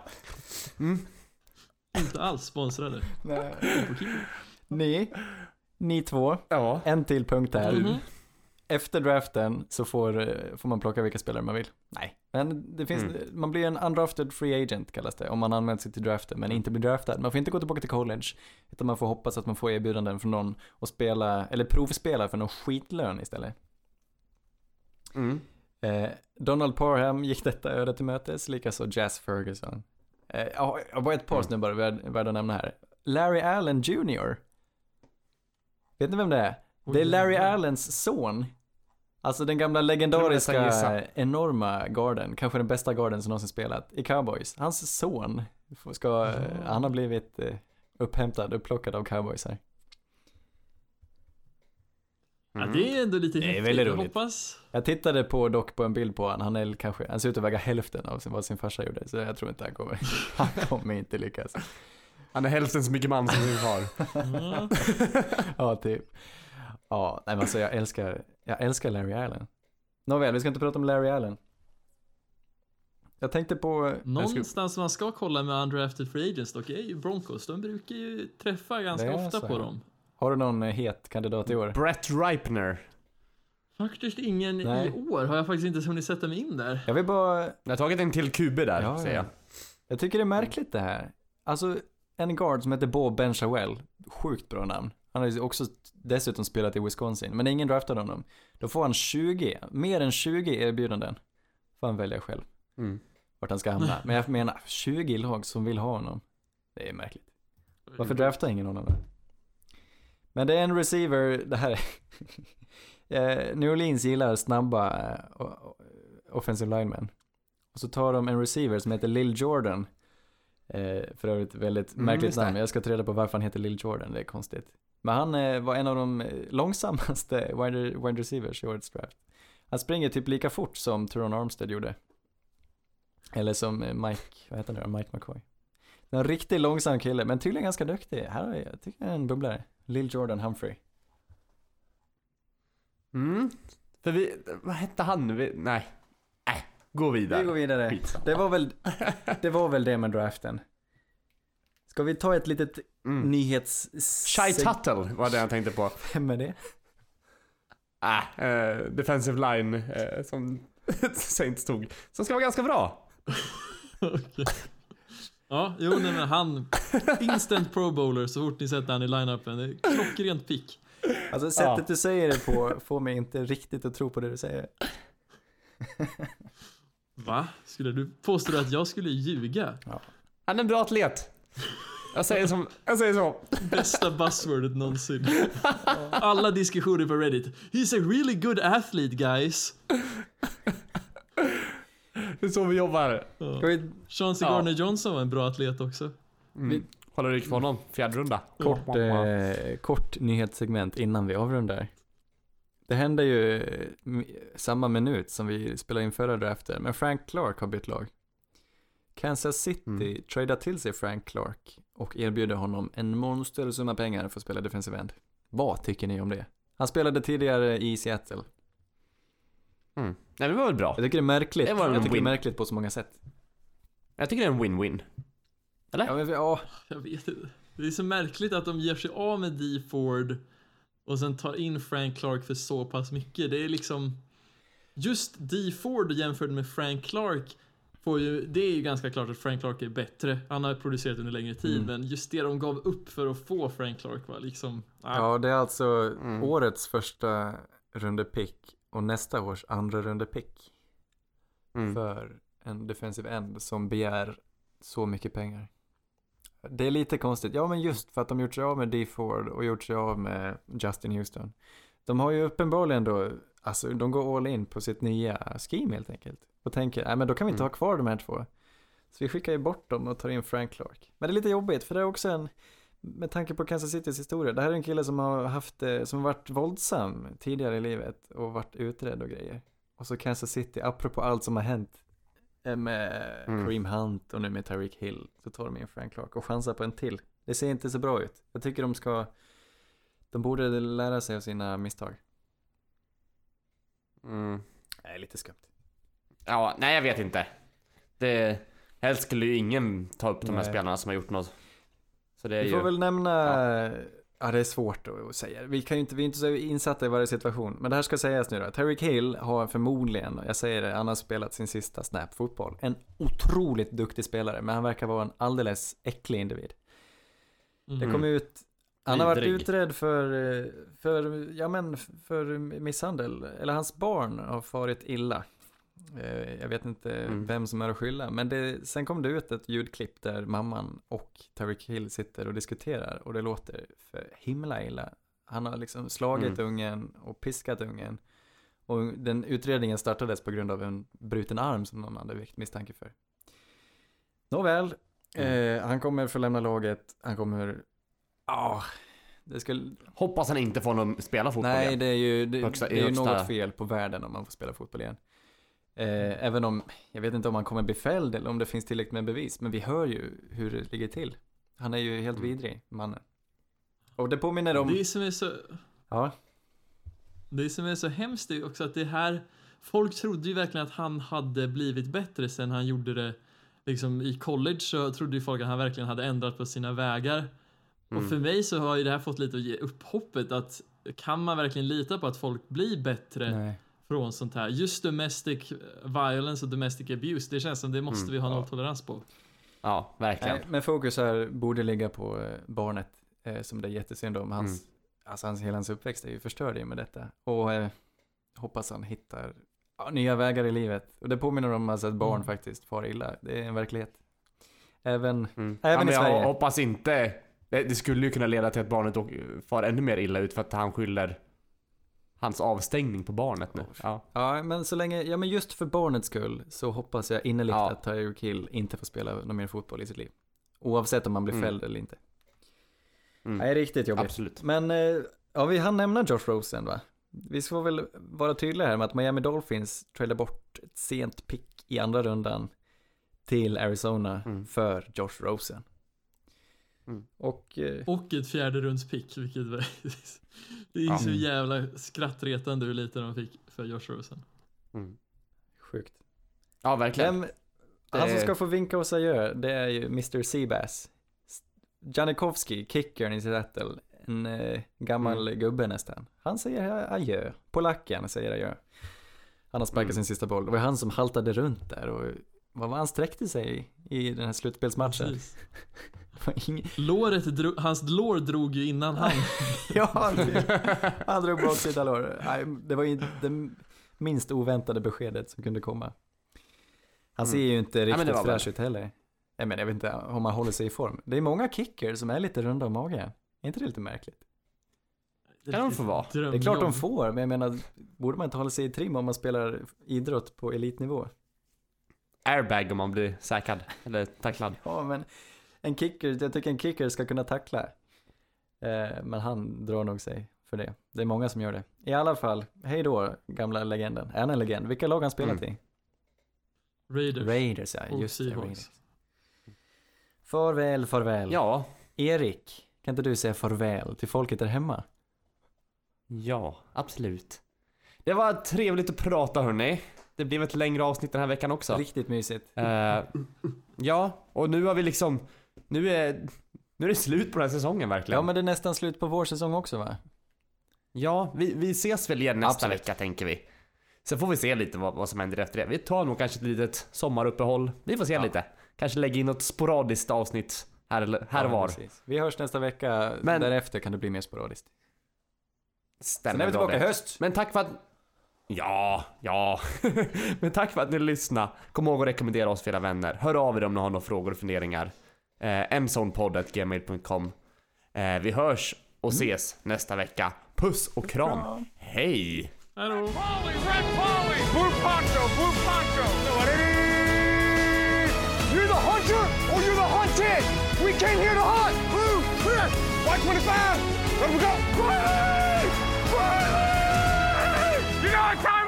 Inte alls sponsrade. Nej. Ni, ni två, Ja. en till punkt här. Mhm. Efter draften så får, får man plocka vilka spelare man vill. Nej. Men det finns, Mm. man blir en undrafted free agent kallas det, om man anmält sig till draften men inte blir draftad. Man får inte gå tillbaka till college, utan man får hoppas att man får erbjudanden från någon och spela, eller provspela för någon skitlön istället. Mm. Eh, Donald Parham gick detta öde till mötes, likaså Jazz Ferguson. Eh, ja, jag har bara ett par Mm. snubbar värd, värda att nämna här. Larry Allen Jr. Vet ni vem det är? Det är Larry Allens son. Alltså den gamla legendariska enorma garden, kanske den bästa garden som någonsin spelat i Cowboys. Hans son ska, eh, han har blivit eh, upphämtad, upplockad av Cowboys här. Ja, det är ändå lite Det är häftigt. väldigt Jag roligt. hoppas. Jag tittade på dock på en bild på han, han är kanske, han ser ut att väga hälften av sin- vad sin farsa gjorde, så jag tror inte han kommer, han kommer inte lyckas. Han är hälften så mycket man som sin far. Ja. Ja, typ. Ja, nej men alltså jag älskar, jag älskar Larry Allen. Nåväl, vi ska inte prata om Larry Allen. Jag tänkte på, Någonstans man ska kolla med undrafted free agents dock är ju Broncos. De brukar ju träffa ganska ofta på dem. har du någon eh, het kandidat i år? Brett Ripner. Faktiskt ingen Nej. i år har jag faktiskt inte hunnit sätta mig in där. Jag vill bara, Jag har tagit en till QB där, Ja, säger ja. jag. jag tycker det är märkligt det här. Alltså, en guard som heter Bob Benchawel, sjukt bra namn. Han har ju också dessutom spelat i Wisconsin, men ingen draftade honom. Då får han 20, mer än 20 erbjudanden. Får han välja själv. Mm. vart han ska hamna. Men jag menar, 20 lag som vill ha honom. Det är märkligt. Varför draftar ingen honom då? Men det är en receiver, det här är... eh, New Orleans gillar snabba eh, offensive linemen. Och så tar de en receiver som heter Lil Jordan. Eh, för övrigt väldigt Mm, märkligt det. namn. Jag ska ta reda på varför han heter Lil Jordan, det är konstigt. Men han eh, var en av de eh, långsammaste wide, wide receivers i årets draft. Han springer typ lika fort som Teron Armstead gjorde. Eller som eh, Mike, vad heter han nu? Mike McCoy. En riktigt långsam kille, men tydligen ganska duktig. Här har jag, tycker jag är en bubblare. Lil Jordan Humphrey. Mm. För vi, vad hette han nu? Nej. Nej, gå vidare. Vi går vidare. Skitsamma. Det var väl det, var väl det med draften. Ska vi ta ett litet Mm. nyhets... Shy Tuttle var det jag tänkte på. Vem är det? Äh, eh, defensive line eh, som Saints tog. Som ska vara ganska bra. Ja, jo nej men han, instant pro bowler så fort ni sätter han i line-upen. Det är klockrent pick. Alltså sättet Ja. du säger det på får mig inte riktigt att tro på det du säger. Va? Skulle du påstå att jag skulle ljuga? Han är en bra atlet. Jag säger som, jag säger så. Bästa buzzwordet någonsin. Alla diskussioner på Reddit. He's a really good athlete guys. Det är så vi jobbar. Ja. Vi Chauncey Ja. Gardner Johnson var en bra atlet också. Mm. Håller du på honom? Fjärde runda. kort, eh, kort nyhetssegment innan vi avrundar. Det hände ju samma minut som vi spelade in förra draften, men Frank Clark har bytt lag. Kansas City Mm. tradar till sig Frank Clark och erbjuder honom en monstersumma pengar för att spela defensive end. Vad tycker ni om det? Han spelade tidigare i Seattle. Mm. Nej, det var väl bra. Jag tycker det är märkligt. Det var en jag tycker det är win. märkligt på så många sätt. Jag tycker det är en win-win. Ja, men, ja, Jag vet inte. Det är så märkligt att de ger sig av med D Ford och sen tar in Frank Clark för så pass mycket. Det är liksom... Just D Ford jämfört med Frank Clark får ju, det är ju ganska klart att Frank Clark är bättre. Han har producerat under längre tid, Mm. men just det de gav upp för att få Frank Clark var liksom... ah, ja, det är alltså Mm. årets första rundepick och nästa års andra rundepick. Mm. för en defensive end som begär så mycket pengar. Det är lite konstigt. Ja, men just för att de gjort sig av med D Ford och gjort sig av med Justin Houston. De har ju uppenbarligen då, alltså de går all in på sitt nya scheme helt enkelt. Och tänker, nej men då kan vi inte Mm. ha kvar de här två. Så vi skickar ju bort dem och tar in Frank Clark. Men det är lite jobbigt för det är också en, med tanke på Kansas Citys historia, det här är en kille som har haft, eh, som har varit våldsam tidigare i livet och varit utredd och grejer. Och så Kansas City, apropå allt som har hänt eh, med Mm. Kareem Hunt och nu med Tyreek Hill, så tar de in Frank Clark och chansar på en till. Det ser inte så bra ut. Jag tycker de ska, de borde lära sig av sina misstag. Mm. Nej, lite skumt. Ja, nej jag vet inte. Det, helst skulle ju ingen ta upp de här Nej. spelarna som har gjort något. Så det är Vi ju... får väl nämna, ja. det är svårt att säga. Vi kan ju inte, vi är inte så insatta i varje situation. Men det här ska sägas nu då. Tyreek Hill har förmodligen, jag säger det, han har spelat sin sista snap fotboll. En otroligt duktig spelare, men han verkar vara en alldeles äcklig individ. mm. Det kom ut, han har varit Vidrig. utredd för, eh, för, ja men för misshandel, eller hans barn har farit illa. Eh, Jag vet inte Mm. vem som är att skylla, men det, sen kom det ut ett ljudklipp där mamman och Tyreek Hill sitter och diskuterar och det låter för himla illa. Han har liksom slagit Mm. ungen och piskat ungen. Och den utredningen startades på grund av en bruten arm som någon hade väckt misstanke för. Nåväl, Mm. eh, han kommer få lämna laget, han kommer, ja, det skulle, Hoppas han inte får någon spela fotboll nej igen. det är ju, det, Högsta- det är högsta- något fel på världen om man får spela fotboll igen. Eh, även om, jag vet inte om han kommer bli fälld eller om det finns tillräckligt med bevis, men vi hör ju hur det ligger till. Han är ju helt Mm. vidrig, mannen. Och det påminner om, Det som är så... ja, Det som är så hemskt är också att det här... Folk trodde ju verkligen att han hade blivit bättre sen han gjorde det liksom i college så trodde ju folk att han verkligen hade ändrat på sina vägar. Mm. Och för mig så har ju det här fått lite att ge upp hoppet att kan man verkligen lita på att folk blir bättre nej. Från sånt här? Just domestic violence och domestic abuse, det känns som det måste Mm, vi ha ja. nolltolerans på. Ja, verkligen. Men fokus här borde ligga på eh, barnet eh, som det är jättesynd om. Hans, Mm. alltså hans, hela hans uppväxt är ju förstörd i och med detta. Och eh, hoppas han hittar ja, nya vägar i livet. Och det påminner om alltså, att barn Mm. faktiskt far illa. Det är en verklighet. Även, Mm. Även ja, i Sverige. Jag hoppas inte... Det, det skulle ju kunna leda till att barnet far ännu mer illa ut för att han skyller hans avstängning på barnet nu. Ja. ja men så länge, ja men just för barnets skull så hoppas jag innerligt Ja. att Tyreek Hill inte får spela någon mer fotboll i sitt liv. Oavsett om man blir Mm. fälld eller inte. Mm. Nej, riktigt jobbigt. Absolut. Men, eh, ja vi hann nämna Josh Rosen va? Vi ska väl vara tydliga här med att Miami Dolphins tradar bort ett sent pick i andra rundan till Arizona Mm. för Josh Rosen. Och eh, Och ett fjärde runds-pick, vilket var- det är Ja. så jävla skrattretande hur lite de fick för Josh Rosen. Mm. sjukt. Ja, verkligen. Vem, han som Det- ska få vinka oss adjö, det är ju Mr. Seabass. Janikowski, kickern i Seattle. En eh, gammal Mm. gubbe nästan. Han säger adjö. Polacken säger adjö. Han har sparkat Mm. sin sista boll. Det var han som haltade runt där och vad var han sträckte sig i, i den här slutspelsmatchen? Det Låret drog, hans lår drog ju innan han. ja, det- han drog baksida lår. Nej, Det var ju det minst oväntade beskedet som kunde komma. Han ser Mm. ju inte det riktigt var fräsch ut heller. Jag menar, jag vet inte om han håller sig i form. Det är många kickers som är lite runda om magen. Är inte det lite märkligt? Kan de få vara? Det är klart de får, men jag menar, borde man inte hålla sig i trim om man spelar idrott på elitnivå? Airbag om man blir säkrad. Eller tacklad. Ja, men en kicker, jag tycker en kicker ska kunna tackla. Eh, men han drar nog sig för det. Det är många som gör det. I alla fall, hej då gamla legenden. Är han en legend? Vilka lag har han spelat Mm. i? Raiders. Raiders, ja. Just det, Seahawks. Raiders. Farväl, farväl. Ja. Erik, kan inte du säga farväl till folket där hemma? Ja, absolut. Det var trevligt att prata hörni. Det blev ett längre avsnitt den här veckan också. Riktigt mysigt. Eh, ja, och nu har vi liksom... Nu är, nu är det slut på den här säsongen verkligen. Ja, men det är nästan slut på vår säsong också va? Ja, vi, vi ses väl igen nästa Absolut. vecka tänker vi. Sen får vi se lite vad, vad som händer efter det. Vi tar nog kanske ett litet sommaruppehåll. Vi får se Ja. lite. Kanske lägga in något sporadiskt avsnitt här, här och Ja, var. precis. Vi hörs nästa vecka, Men- därefter kan det bli mer sporadiskt. Stämmer Sen är vi tillbaka i höst. Men tack för att... Ja, ja. Men tack för att ni lyssnade. Kom ihåg att rekommendera oss för era vänner. Hör av er om ni har några frågor och funderingar. Eh, mzonepodd.gmail.com eh, Vi hörs och ses nästa vecka. Puss och kram. Hej! Hallå. Polly, red Polly! Blue poncho, blue poncho! You're the hunter or you're the hunted! We came here to hunt! Blue, clear! White 25! Let him go! Riley! Riley! You know what time